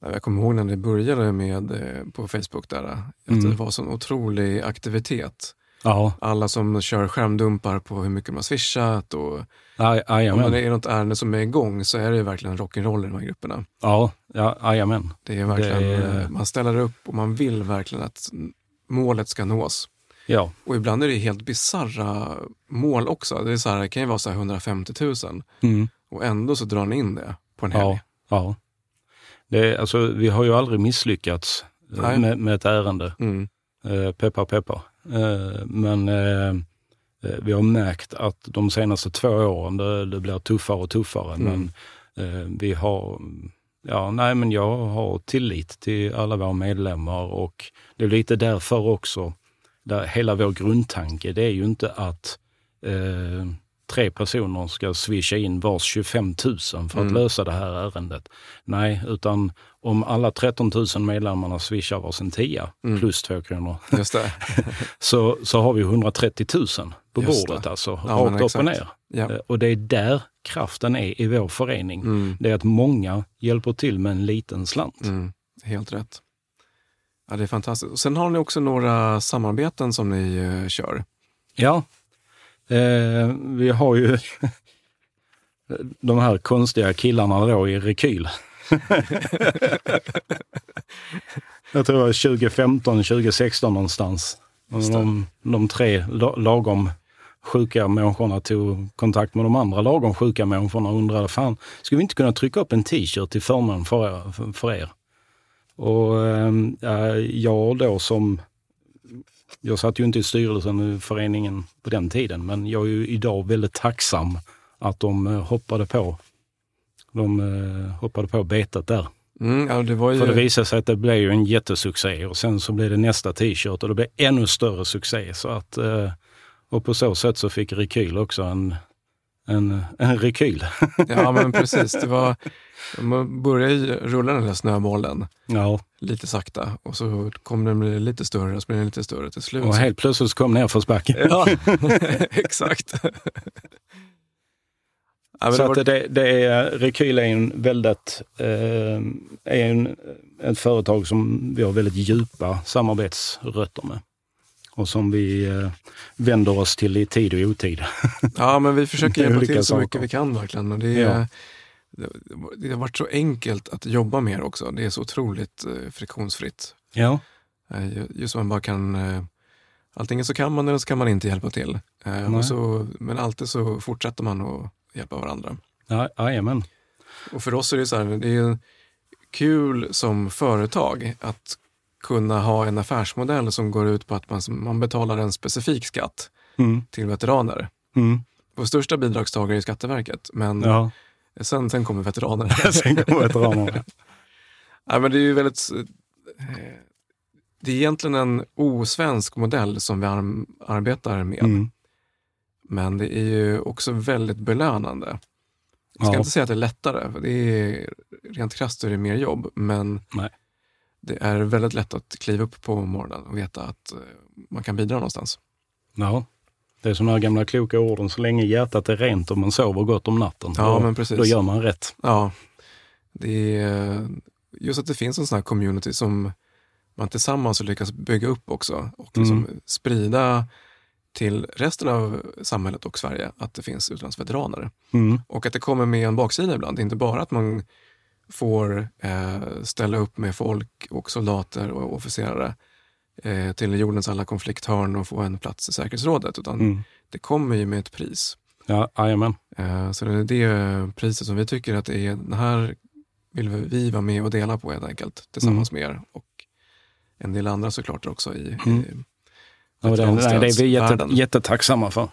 Jag kommer ihåg när det började med eh, på Facebook där, att Mm. det var sån otrolig aktivitet. Ja, Alla som kör skärmdumpar på hur mycket har swishat och aj- om jajamän. det är något ärende som är igång så är det verkligen rock'n'roll i de här grupperna. Ja, ja, jajamän. Det är verkligen, Det är- eh, man ställer upp och man vill verkligen att målet ska nås. Ja, Och ibland är det helt bizarra mål också. Det, är så här, det kan ju vara så här 150 000 mm. och ändå så drar ni in det på en helg. ja, ja. Det är, alltså, vi har ju aldrig misslyckats eh, med, med ett ärende. Mm. Eh, peppar, peppar. Eh, men eh, eh, vi har märkt att de senaste två åren det, det blir tuffare och tuffare. Mm. Men vi har, ja nej men jag har tillit till alla våra medlemmar och det är lite därför också, där hela vår grundtanke det är ju inte att eh, tre personer ska swisha in vars 25 000 för att Mm. lösa det här ärendet. Nej, utan om alla 13 000 medlemmarna swishar varsin tia Mm. plus två kronor Just det. så, så har vi 130 000 på Just bordet det. alltså, Ja, rakt upp och ner. Ja. Eh, Och det är där kraften är i vår förening. Mm. Det är att många hjälper till med en liten slant. Mm. Helt rätt. Ja, det är fantastiskt. Sen har ni också några samarbeten som ni eh, kör. Ja, eh, vi har ju de här konstiga killarna då i Rekyl. Jag tror det var 2015, 2016 någonstans. De, de tre la- lagom sjuka människorna tog kontakt med de andra lagom sjuka människorna och undrade, fan, skulle vi inte kunna trycka upp en t-shirt till förmån för er? För, er? Och eh, jag då som, jag satt ju inte i styrelsen i föreningen på den tiden, men jag är ju idag väldigt tacksam att de eh, hoppade på de eh, hoppade på betet där. Mm, ja, det ju... För det visade sig att det blev ju en jättesuccé och sen så blev det nästa t-shirt och det blev ännu större succé. Så att, eh, och på så sätt så fick Rekyl också en, en, en rekyl. ja, men precis. Det var, man började rulla den där snöbollen ja. lite sakta och så kom den bli lite större och så blev den lite större till slut. Och helt plötsligt så kom ner för backen. ja, exakt. Ja, så var... det, det, är, Rekyl är en väldigt, eh, är en, ett företag som vi har väldigt djupa samarbetsrötter med. Och som vi eh, vänder oss till i tid och otid. Ja, men vi försöker hjälpa till så mycket vi kan verkligen. Och det, är, ja. det, har varit så enkelt att jobba med också. Det är så otroligt eh, friktionsfritt. Ja. Eh, just man bara kan Antingen så kan man eller så kan man inte hjälpa till. Så, men alltid så fortsätter man att hjälpa varandra. Ja, jajamän. Och för oss är det så här, det är kul som företag att kunna ha en affärsmodell som går ut på att man, man betalar en specifik skatt mm. till veteraner. Mm. Vår största bidragstagare är Skatteverket, men ja. sen, sen kommer veteranerna. sen kommer veteranerna. ja, men det är ju väldigt... Eh, det är egentligen en osvensk modell som vi ar arbetar med. Mm. Men det är ju också väldigt belönande. Jag ska ja. inte säga att det är lättare, för det är, rent krasst är det mer jobb, men Nej. Det är väldigt lätt att kliva upp på morgonen och veta att eh, man kan bidra någonstans. Ja, det är som de här gamla kloka orden, så länge hjärtat är rent och man sover gott om natten, ja, då, men precis. då gör man rätt. Ja, det är just att det finns en sån här community som man tillsammans lyckas bygga upp också och liksom mm. sprida till resten av samhället och Sverige att det finns utlandsveteraner. Mm. Och att det kommer med en baksida ibland. Inte bara att man får eh, ställa upp med folk och soldater och officerare eh, till jordens alla konflikthörn och få en plats i säkerhetsrådet, utan mm. det kommer ju med ett pris. Ja, jajamän. Eh, så det är det priset som vi tycker att det är, den här vill vi vara med och dela på helt enkelt, tillsammans mm. med er. Och en del andra såklart också i, mm. i Ja, det, nej, det är vi jätte, jättetacksamma för.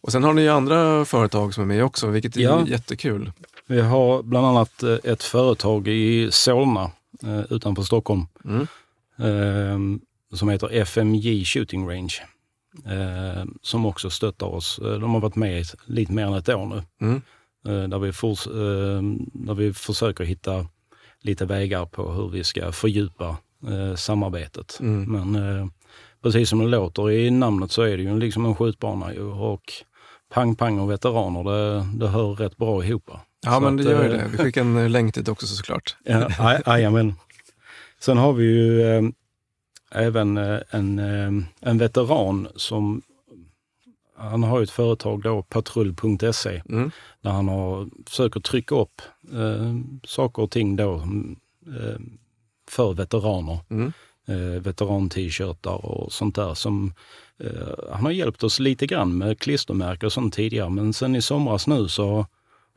Och sen har ni ju andra företag som är med också, vilket är ja. jättekul. Vi har bland annat eh, ett företag i Solna eh, utanför Stockholm mm. eh, som heter FMJ Shooting Range. Eh, som också stöttar oss. Eh, de har varit med lite mer än ett år nu. Mm. Där, vi for, där vi försöker hitta lite vägar på hur vi ska fördjupa samarbetet. Mm. Men precis som det låter i namnet så är det ju liksom en skjutbana ju och pang pang och veteraner, det, det hör rätt bra ihop. Ja, så men det gör ju det. Vi skickar en länk dit också såklart. Ja, men. Sen har vi ju eh, även eh, en, eh, en veteran som han har ett företag då, patrull.se, mm. där han har, försöker trycka upp eh, saker och ting då eh, för veteraner. Mm eh, veteran-t-shirtar och sånt där som eh, han har hjälpt oss lite grann med klistermärken och sånt tidigare. Men sen i somras nu så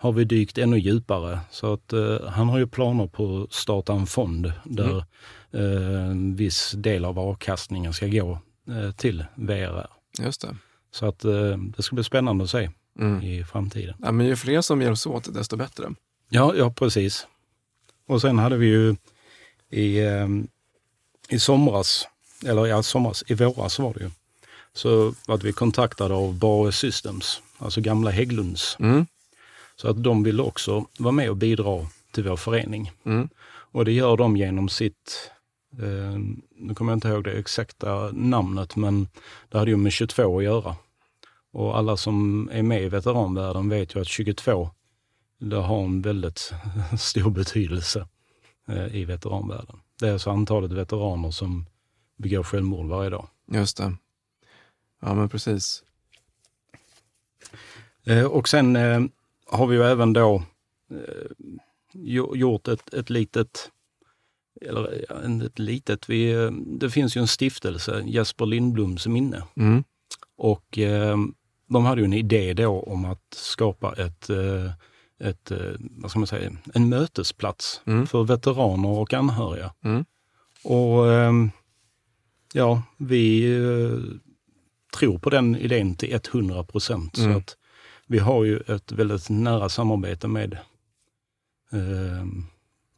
har vi dykt ännu djupare. Så att eh, han har ju planer på att starta en fond där mm. en viss del av avkastningen ska gå eh, till VRR. Just det. Så att eh, det ska bli spännande att se mm. i framtiden. Ja, men ju fler som hjälps åt, desto bättre. Ja, ja precis. Och sen hade vi ju i i somras, eller ja, somras, i våras var det ju, så var vi kontaktade av Bauer Systems, alltså gamla Hägglunds. Mm. Så att de ville också vara med och bidra till vår förening. Mm. Och det gör de genom sitt, eh, nu kommer jag inte ihåg det exakta namnet, men det hade ju med 22 att göra. Och alla som är med i veteranvärlden vet ju att 22, det har en väldigt stor betydelse eh, i veteranvärlden. Det är alltså antalet veteraner som begår självmord varje dag. Just det. Ja, men precis. Eh, och sen eh, har vi ju även då eh, gjort ett, ett litet, eller ett litet, vi, eh, det finns ju en stiftelse, Jesper Lindbloms minne. Mm. Och eh, de hade ju en idé då om att skapa ett eh, ett, eh, vad ska man säga, en mötesplats mm. för veteraner och anhöriga. Mm. Och ehm, ja, vi eh, tror på den idén till 100 procent. Mm. Så att vi har ju ett väldigt nära samarbete med, ehm,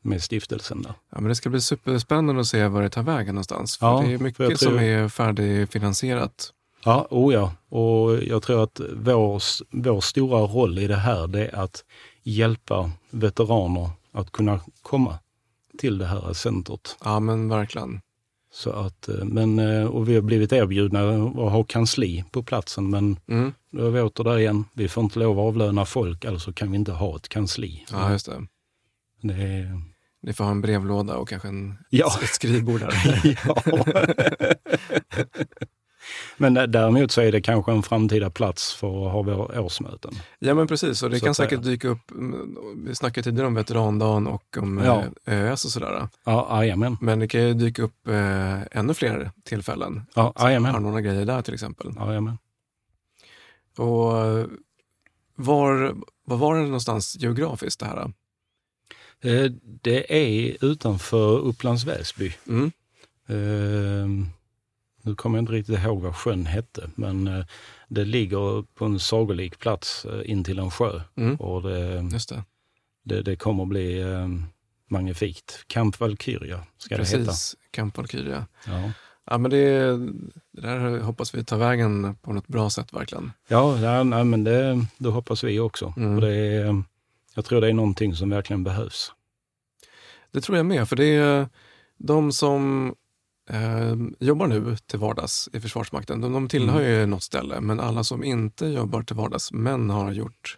med stiftelsen. Där. Ja, men det ska bli superspännande att se var det tar vägen någonstans. För ja, det är mycket som är färdigfinansierat. Ja, oh ja. Och jag tror att vår, vår stora roll i det här det är att hjälpa veteraner att kunna komma till det här centret. Ja, men verkligen. Så att, eh, men, eh, och vi har blivit erbjudna att ha kansli på platsen, men mm. Då är vi åter där igen. Vi får inte lov att avlöna folk, alltså kan vi inte ha ett kansli. Ja, just det. det är... Ni får ha en brevlåda och kanske en, ja. ett skrivbord där. Men däremot så är det kanske en framtida plats för att ha våra årsmöten. Ja men precis, och det så kan säkert dyka upp, mm, vi snackade tidigare om veterandagen och om ja. Eh, ÖS och sådär. Ja, jajamän. Men det kan ju dyka upp eh, ännu fler tillfällen. Ja, jajamän. Har några grejer där till exempel. Ja, jajamän. Och var, var var det någonstans geografiskt det här? Eh, det är utanför Upplands Väsby. Mm. Eh, nu kommer jag inte riktigt ihåg vad sjön hette, men eh, det ligger på en sagolik plats eh, in till en sjö. Mm. Och det, det. Det, det kommer att bli magnifikt. Camp Valkyria ska Precis, det heta. Precis, Camp Valkyria. Ja. Ja, men det, det där hoppas vi tar vägen på något bra sätt verkligen. Ja, ja nej, men det, det hoppas vi också. Mm. Och det är, jag tror det är någonting som verkligen behövs. Det tror jag med, för det är de som eh, jobbar nu till vardags i Försvarsmakten, de, de tillhör mm. ju något ställe, men alla som inte jobbar till vardags men har gjort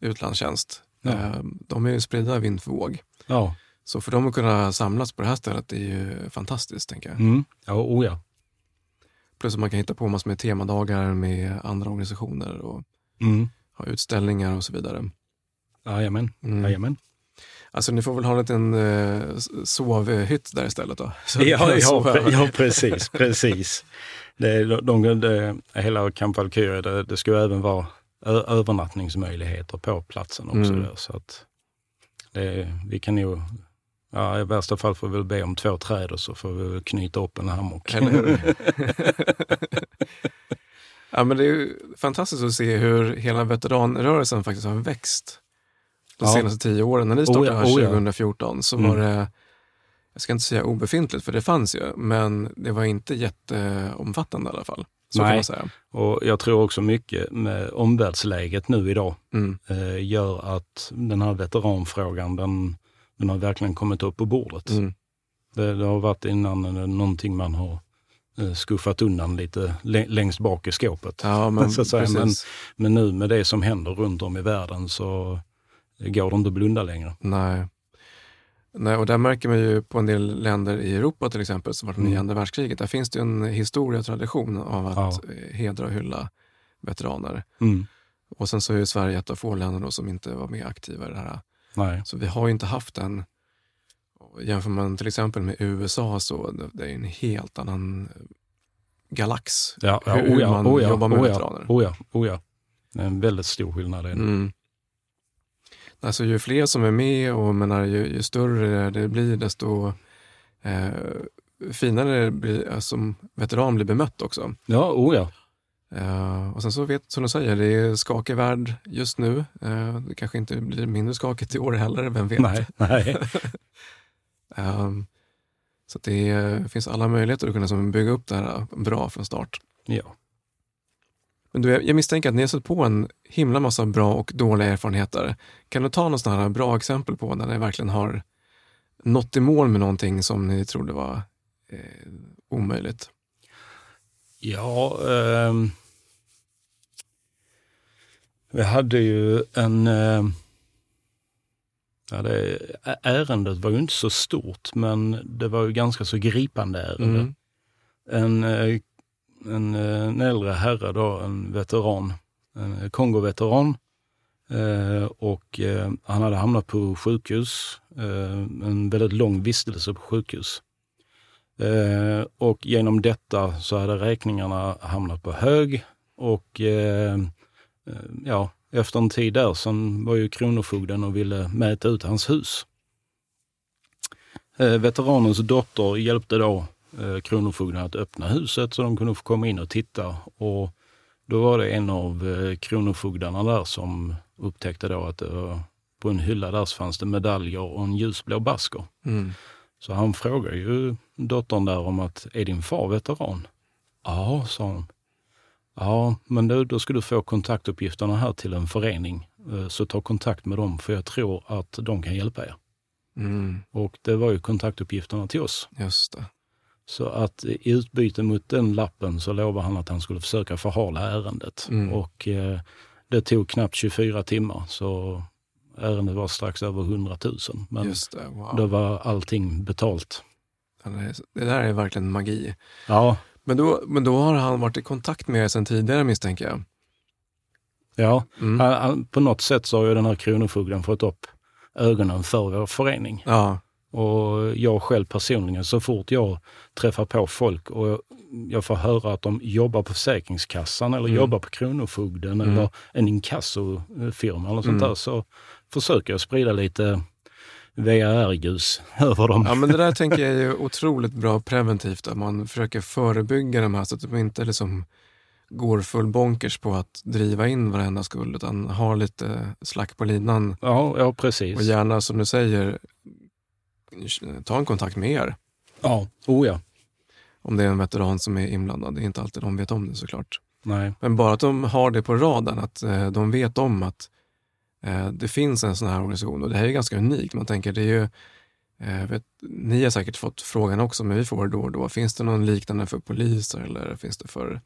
utlandstjänst, ja. eh, de är ju spridda vind för våg. Ja. Så för dem att kunna samlas på det här stället är ju fantastiskt, tänker jag. Mm. Ja, oh ja. Plus att man kan hitta på massor med temadagar med andra organisationer och mm. ha utställningar och så vidare. Jajamän. Mm. Jajamän. Alltså ni får väl ha en liten eh, sovhytt där istället då? Så ja, ja, ja, precis. precis. Det, de, de, det, hela Camp Valkyrie, det, det ska även vara övernattningsmöjligheter på platsen också. Mm. Där, så att det, vi kan nog, ja, i värsta fall får vi väl be om två träd och så får vi knyta upp en hammock. ja, men det är fantastiskt att se hur hela veteranrörelsen faktiskt har växt de ja. senaste tio åren. När ni startade oh ja, oh 2014 så mm. var det, jag ska inte säga obefintligt för det fanns ju, men det var inte jätteomfattande i alla fall. Så Nej, och jag tror också mycket med omvärldsläget nu idag mm. eh, gör att den här veteranfrågan, den, den har verkligen kommit upp på bordet. Mm. Det, det, har varit innan någonting man har eh, skuffat undan lite längst bak i skåpet. Ja, men, men, men, nu med det som händer runt om i världen så det går inte att blunda längre. Nej. Nej, och där märker man ju på en del länder i Europa till exempel som varit med mm. i andra världskriget. Där finns det en historia och tradition av att ja. hedra och hylla veteraner. Mm. Och sen så är Sverige ett av få länder som inte var med aktiva i det här. Nej. Så vi har ju inte haft den. Jämför man till exempel med USA så det är en helt annan galax. Ja, ja, hur oja, man oja, jobbar med oja, veteraner. Oja, oja. Det är en väldigt stor skillnad. Mm. Alltså ju fler som är med och menar, ju, ju större det blir desto eh, finare blir, alltså, som veteran blir bemött också. Ja, oh ja. Uh, och sen så vet, som du säger, det är skakig värld just nu. Uh, det kanske inte blir mindre skakigt i år heller, vem vet? Nej, nej. um, så det är, finns alla möjligheter att kunna som, bygga upp det här bra från start. Ja. Men du, jag misstänker att ni har sett på en himla massa bra och dåliga erfarenheter. Kan du ta några sådana här bra exempel på när ni verkligen har nått i mål med någonting som ni trodde var eh, omöjligt? Ja, eh, vi hade ju en... Eh, ja, det, ärendet var ju inte så stort, men det var ju ganska så gripande ärende. Mm. En eh, en, eh, en äldre herre, då, en veteran, en Kongo-veteran. Eh, och eh, han hade hamnat på sjukhus, eh, en väldigt lång vistelse på sjukhus. Eh, och genom detta så hade räkningarna hamnat på hög och eh, eh ja, efter en tid där så var ju Kronofogden och ville mäta ut hans hus. Eh, veteranens dotter hjälpte då eh, Kronofogden att öppna huset så de kunde få komma in och titta. Och då var det en av eh, Kronofogdarna där som upptäckte då att det på en hylla där så fanns det medaljer och en ljusblå basker. Mm. Så han frågade ju dottern där om att, är din far veteran? Ja, sa hon. Ja, men då, då ska du få kontaktuppgifterna här till en förening. Eh, så ta kontakt med dem för jag tror att de kan hjälpa er. Mm, Och det var ju kontaktuppgifterna till oss. just det. Så att i utbyte mot den lappen så lovade han att han skulle försöka förhala ärendet. Mm. Och eh, det tog knappt 24 timmar så ärendet var strax över 100 000. Men det. Wow. då var allting betalt. Det där är verkligen magi. Ja, Men då, men då har han varit i kontakt med er sedan tidigare misstänker jag. ja. Mm. Han, han, på något sätt så har ju den här kronofogden fått upp ögonen för vår förening. Ja, Och jag själv personligen, så fort jag träffar på folk och jag får höra att de jobbar på Försäkringskassan eller Mm. jobbar på Kronofogden Mm. eller en inkassofirma eller sånt Mm. där, så försöker jag sprida lite VAR-ljus över dem. ja men det där tänker jag är otroligt bra preventivt. Att man försöker förebygga de här så att de inte liksom går full bonkers på att driva in varenda skuld utan har lite slack på linan Ja, ja precis. och gärna som du säger ta en kontakt med er. Ja, oh ja. Om det är en veteran som är inblandad. Det är inte alltid de vet om det såklart. Nej. Men bara att de har det på radarn, att eh, de vet om att eh, det finns en sån här organisation. Och det här är ganska unikt. Man tänker, det är ju, eh, vet, ni har säkert fått frågan också, men vi får det då och då. Finns det någon liknande för poliser eller finns det för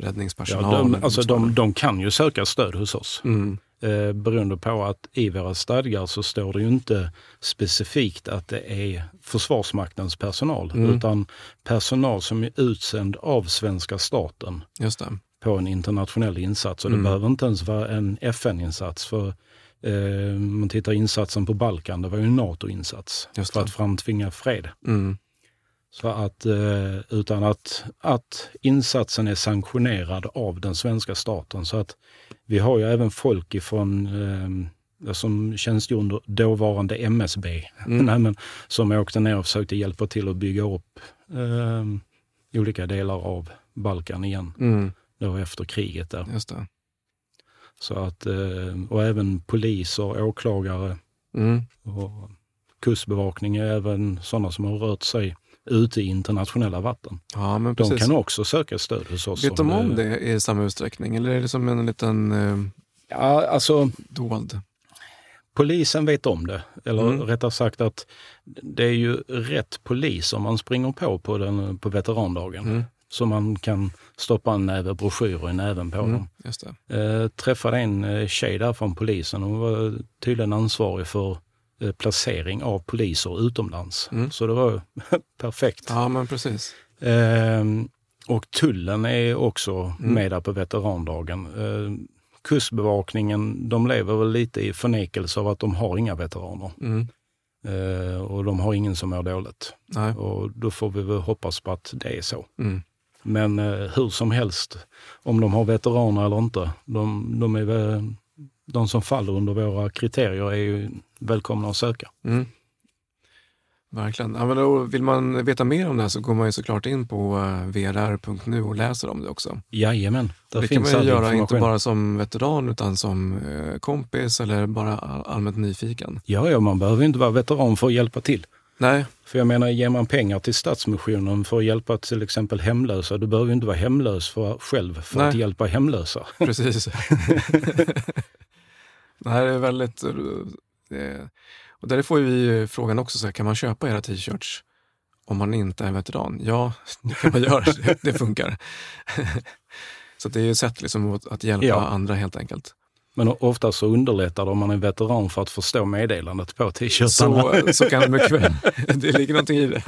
Ja, räddningspersonal? de, eller alltså de, de kan ju söka stöd hos oss. Mm, Eh, beroende på att i våra stadgar så står det ju inte specifikt att det är Försvarsmaktens personal, Mm. utan personal som är utsänd av svenska staten på en internationell insats. Och det Mm. behöver inte ens vara en FN-insats. För eh, man tittar insatsen på Balkan, det var ju en NATO-insats för att framtvinga fred. Mm, Så att, eh, utan att, att insatsen är sanktionerad av den svenska staten. Så att vi har ju även folk ifrån eh, som tjänstgjorde under dåvarande MSB, Mm. Nej, men, som åkte ner och försökte hjälpa till att bygga upp eh, olika delar av Balkan igen, mm, då efter kriget. Där. Så att, eh, och även poliser, åklagare Mm, och kustbevakning är även sådana som har rört sig ute i internationella vatten. ja, men De kan också söka stöd hos oss. Vet de om det i samma utsträckning eller är det som en liten eh, Ja, alltså dold? polisen vet om det. Eller Mm. rättare sagt att det är ju rätt polis om man springer på på, den, på veterandagen. Mm, Så man kan stoppa en näve broschyrer i näven på mm, dem. just det. Eh, träffade en eh, tjej där från polisen. Hon var tydligen ansvarig för placering av poliser utomlands. Mm. Så det var perfekt. Ja, men precis. Ehm, och tullen är också Mm. med där på veterandagen. Ehm, kustbevakningen, de lever väl lite i förnekelse av att de har inga veteraner. Mm, Ehm, och de har ingen som mår dåligt. nej. Och då får vi väl hoppas på att det är så. Mm, Men eh, hur som helst, om de har veteraner eller inte, de, de, är väl, de som faller under våra kriterier är ju välkomna att söka. mm. Verkligen. Ja, men då vill man veta mer om det här så går man ju såklart in på eh, vrr.nu och läser om det också. Jajamän, där det kan finns man all ju göra inte bara som veteran utan som eh, kompis eller bara all- allmänt nyfiken. Ja, ja, man behöver inte vara veteran för att hjälpa till. Nej, För jag menar, ger man pengar till Stadsmissionen för att hjälpa till exempel hemlösa, du behöver ju inte vara hemlös för, själv för Nej. att hjälpa hemlösa. precis. det här är väldigt... eh, och där får vi ju frågan också, så här, kan man köpa era t-shirts om man inte är veteran? Ja, det kan man göra. Det- det funkar. så det är ju ett sätt liksom att, att hjälpa Ja. andra helt enkelt. Men ofta så underlättar det om man är veteran för att förstå meddelandet på t-shirtarna. Så, så kan det mycket väl. Det ligger någonting i det.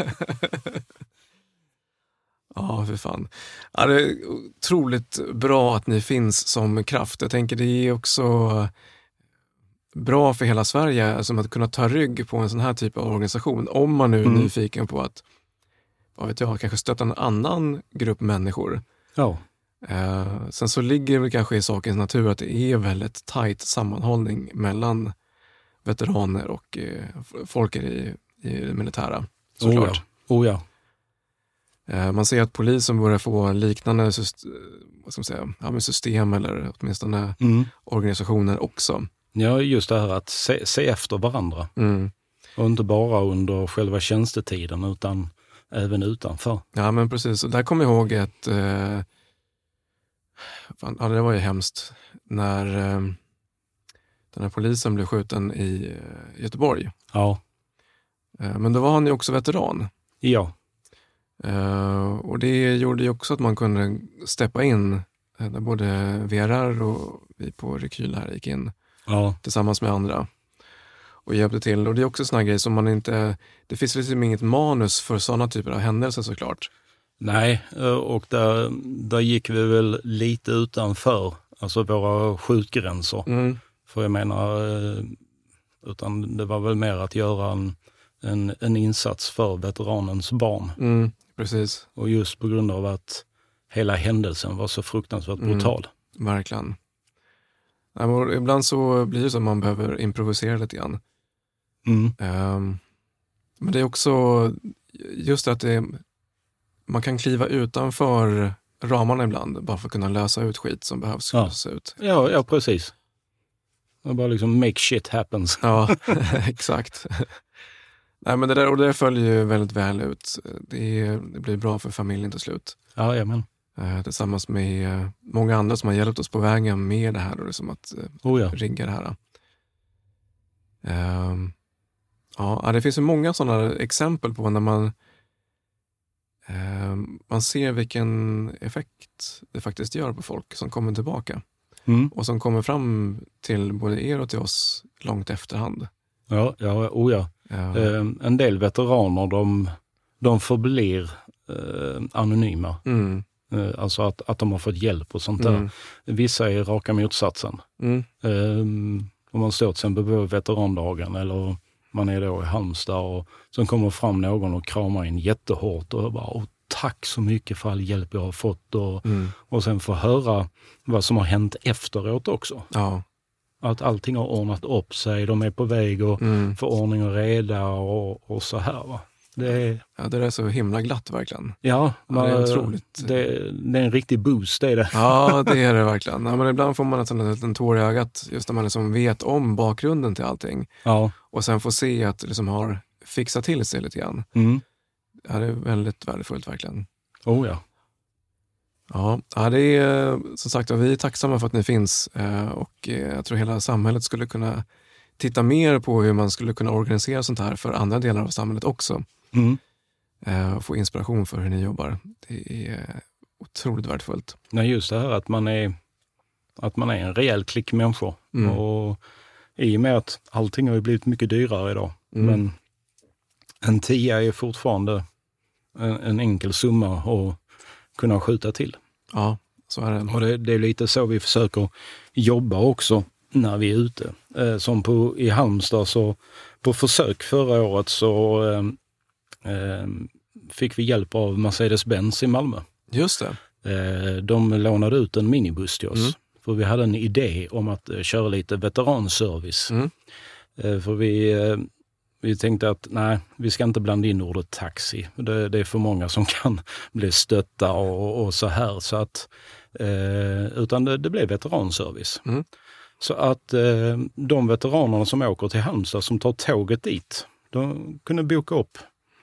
Ja, för fan. Ja, det är otroligt bra att ni finns som kraft. Jag tänker det är också bra för hela Sverige som att kunna ta rygg på en sån här typ av organisation. Om man nu är Mm. nyfiken på att, vad vet jag, kanske stötta en annan grupp människor. Ja, Eh, sen så ligger det väl kanske i sakens natur att det är väldigt tajt sammanhållning mellan veteraner och eh, folk i, i det militära. Såklart. Oh ja. Oh ja. Eh, man ser att polisen börjar få liknande syst- eh, säga, ja, system eller åtminstone Mm. organisationer också. Ja, just det här att se, se efter varandra. Mm. Och inte bara under själva tjänstetiden utan även utanför. Ja men precis, och där kommer jag ihåg ett, eh, fan, ja, det var ju hemskt när eh, den här polisen blev skjuten i eh, Göteborg. Ja. Eh, men då var han ju också veteran. Ja. Eh, och det gjorde ju också att man kunde steppa in, eh, där både VRR och vi på Rekyl här gick in Ja. tillsammans med andra och hjälpte till. Och det är också en sån här grej som man inte, det finns liksom inget manus för sådana typer av händelser såklart. Nej, och där, där gick vi väl lite utanför, alltså våra skjutgränser. Mm. För jag menar, eh, utan det var väl mer att göra en, en, en insats för veteranens barn. Mm, precis, Och just på grund av att hela händelsen var så fruktansvärt Mm. brutal. verkligen. Ja, ibland så blir det så att man behöver improvisera lite grann. Mm. Ehm, men det är också just det att det, man kan kliva utanför ramarna ibland bara för att kunna lösa ut skit som behövs Ja. lösas ut. Ja, ja, precis. Det bara liksom make shit happens. Ja, exakt. Nej, men det där, och det där följer ju väldigt väl ut. Det, är- det blir bra för familjen till slut. Ja, men. Eh, tillsammans med eh, många andra som har hjälpt oss på vägen med det här. Då, liksom att eh, Oh ja. rigga det här. Ehm, ja, det finns ju många sådana exempel på när man ehm, man ser vilken effekt det faktiskt gör på folk som kommer tillbaka Mm. och som kommer fram till både er och till oss långt efterhand. Ja, ja, oh ja. Ehm, Eh, en del veteraner de, de förblir eh, anonyma. mm, alltså att, att de har fått hjälp och sånt där. mm, Vissa är raka motsatsen. mm, Eh, om man står till exempel på veterandagen eller man är då i Halmstad och sen kommer fram någon och kramar in jättehårt och bara Åh, tack så mycket för all hjälp jag har fått och, mm, och sen få höra vad som har hänt efteråt också. ja, Att allting har ordnat upp sig, de är på väg och mm. få ordning och reda och, och så här. Va? Det ja, det är så himla glatt verkligen. ja, Ja, det är man- otroligt. Det, det är en riktig boost, det är det. Ja, det är det verkligen. Ja, men ibland får man en liten tår i ögat just när man liksom vet om bakgrunden till allting Ja. och sen får se att det liksom har fixat till sig lite grann. Mm. Ja, det är väldigt värdefullt verkligen. Oh ja. Ja, ja det är som sagt vi är tacksamma för att ni finns eh, och eh, jag tror hela samhället skulle kunna titta mer på hur man skulle kunna organisera sånt här för andra delar av samhället också. Mm. Eh, och få inspiration för hur ni jobbar. Det är otroligt värdefullt. Nej, just det här att man är, att man är en rejäl klick människor. Mm. Och I och med att allting har blivit mycket dyrare idag. Mm. Men en tia är fortfarande en, en enkel summa att kunna skjuta till. Ja, så är det. Och det, det är lite så vi försöker jobba också när vi är ute. Eh, som på, i Halmstad så på försök förra året så eh, fick vi hjälp av Mercedes-Benz i Malmö. Just det. Eh, de lånade ut en minibuss till oss. Mm. För vi hade en idé om att eh, köra lite veteranservice. Mm. Eh, för vi, eh, vi tänkte att nej, vi ska inte blanda in ordet taxi. Det, det är för många som kan bli stötta och, och så här. Så att, eh, utan det, det blev veteranservice. Mm. Så att de veteranerna som åker till Halmstad, som tar tåget dit, de kunde boka upp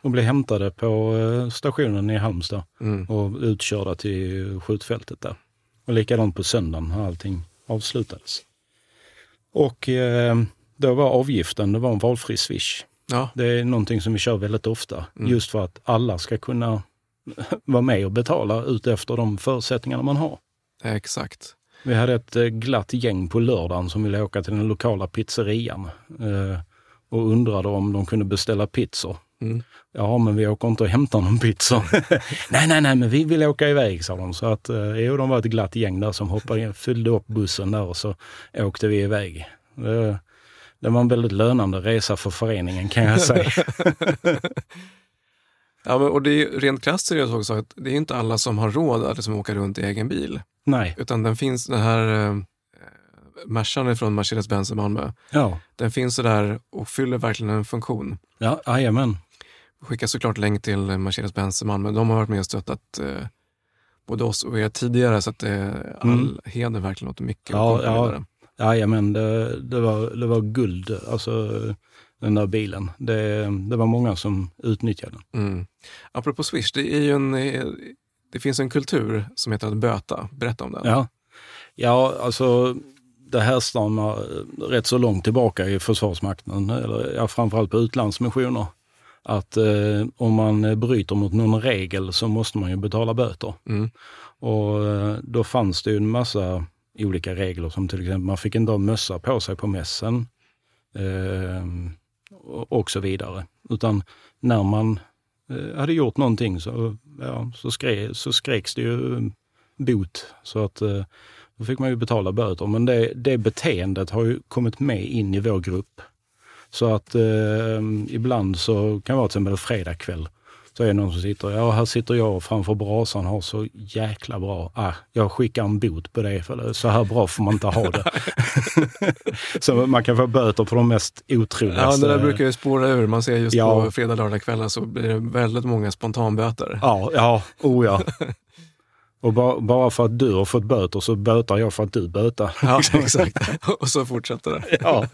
och bli hämtade på eh, stationen i Halmstad Mm. och utkörda till skjutfältet där. Och likadant på söndagen när allting avslutades. Och eh, då var avgiften, det var en valfri swish. Ja, Det är någonting som vi kör väldigt ofta, Mm. just för att alla ska kunna vara med och betala ut efter de förutsättningarna man har. exakt. Vi hade ett eh, glatt gäng på lördagen som ville åka till den lokala pizzerian eh, och undrade om de kunde beställa pizzor. Mm. Ja, men vi åker inte och hämtar någon pizza. nej, nej, nej, men vi vill åka iväg, sa de. Så att, eh, jo, de var ett glatt gäng där som hoppade in, fyllde upp bussen där och så åkte vi iväg. Det, det var en väldigt lönande resa för föreningen kan jag säga. Ja, men, och det är rent krasst seriöst också att det är inte alla som har råd att liksom åka runt i egen bil. nej, Utan den finns, den här eh, Mercan från Mercedes-Benz i Malmö, ja, den finns så där och fyller verkligen en funktion. ja, jajamän. Skickar såklart länk till Mercedes-Benz i Malmö. De har varit med och stöttat eh, både oss och er tidigare så att eh, all Mm. heder verkligen åt mycket. Ja, ja. Jajamän, det, det, var, det var guld, alltså den där bilen. Det, det var många som utnyttjade den. Mm. Apropå Swish, det, är en, eh, det finns en kultur som heter att böta. Berätta om den. Ja, Ja, alltså det härstammar rätt så långt tillbaka i Försvarsmakten, eller ja, framförallt på utlandsmissioner. Att eh, om man bryter mot någon regel så måste man ju betala böter. Mm. Och eh, då fanns det ju en massa olika regler som till exempel man fick inte ha mössa på sig på mässen eh, och så vidare. Utan när man eh, hade gjort någonting så, ja, så, skre, så skreks det ju bot. Så att eh, då fick man ju betala böter. Men det, det beteendet har ju kommit med in i vår grupp. Så att eh, ibland så kan det vara till exempel fredag kväll. Så är det någon som sitter, ja här sitter jag framför brasan och har så jäkla bra, ah, jag skickar en bot på det, för så här bra får man inte ha det. så man kan få böter på de mest otroliga. Ja, det där brukar ju spåra ur. Man ser just ja. på fredag, lördag kvällar så blir det väldigt många spontanböter. Ja, ja, oh ja. Och bara, bara för att du har fått böter så bötar jag för att du bötar. Ja, exakt. Och så fortsätter det. Ja.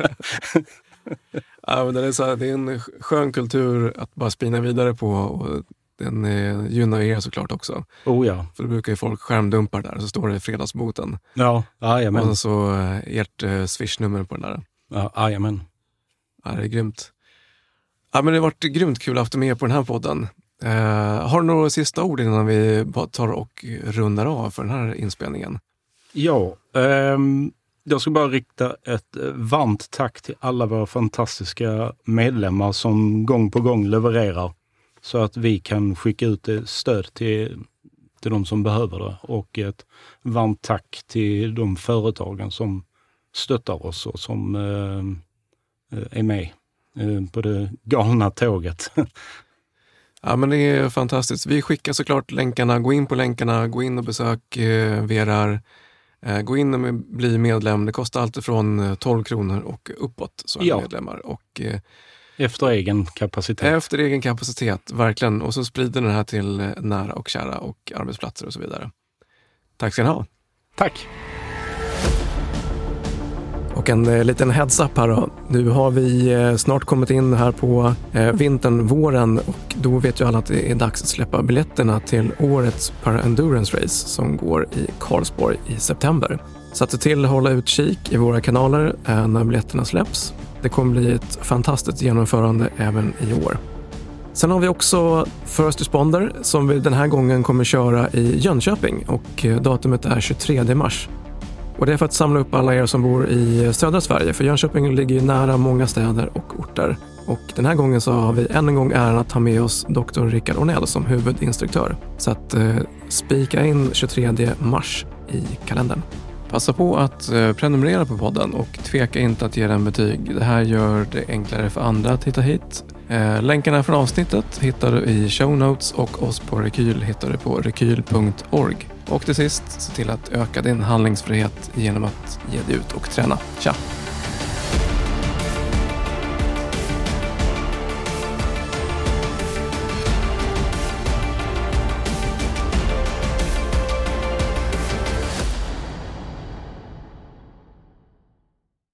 ja, men det, är så här, det är en skön kultur att bara spina vidare på och den eh, gynnar er såklart också. Oh ja. För då brukar ju folk skärmdumpa där, så står det fredagsboten. Ja, jajamän. Och så eh, ert eh, swishnummer på den där. Ja, jajamän. Ja, det är grymt. Ja, men det har varit grymt kul att ha haft med på den här podden. Eh, har du några sista ord innan vi tar och rundar av för den här inspelningen? Ja, ehm, jag ska bara rikta ett eh, varmt tack till alla våra fantastiska medlemmar som gång på gång levererar så att vi kan skicka ut stöd till, till de som behöver det. Och ett varmt tack till de företagen som stöttar oss och som eh, eh är med eh, på det galna tåget. Ja, men det är fantastiskt. Vi skickar såklart länkarna. Gå in på länkarna, gå in och besök eh, VRR. Eh, gå in och bli medlem. Det kostar alltid från 12 eh, kronor och uppåt som ja. medlemmar. Och, eh, efter egen kapacitet. Efter egen kapacitet, verkligen. Och så sprider den här till nära och kära och arbetsplatser och så vidare. Tack ska ni ha. Tack. Och en eh, liten heads-up här då. Nu har vi eh, snart kommit in här på eh, vintern, våren och då vet ju alla att det är dags att släppa biljetterna till årets Para-Endurance Race som går i Karlsborg i september. Så att se till att hålla utkik i våra kanaler eh, när biljetterna släpps. Det kommer bli ett fantastiskt genomförande även i år. Sen har vi också First Responder som vi den här gången kommer köra i Jönköping och eh, datumet är 23 mars. Och det är för att samla upp alla er som bor i södra Sverige, för Jönköping ligger ju nära många städer och orter. Och den här gången så har vi än en gång äran att ha med oss Dr. Rickard Ornell som huvudinstruktör. Så att eh, spika in 23 mars i kalendern. Passa på att eh, prenumerera på podden och tveka inte att ge den betyg. Det här gör det enklare för andra att hitta hit. Eh, länkarna från avsnittet hittar du i show notes och oss på Rekyl hittar du på rekyl.org. Och till sist, se till att öka din handlingsfrihet genom att ge dig ut och träna. Tja!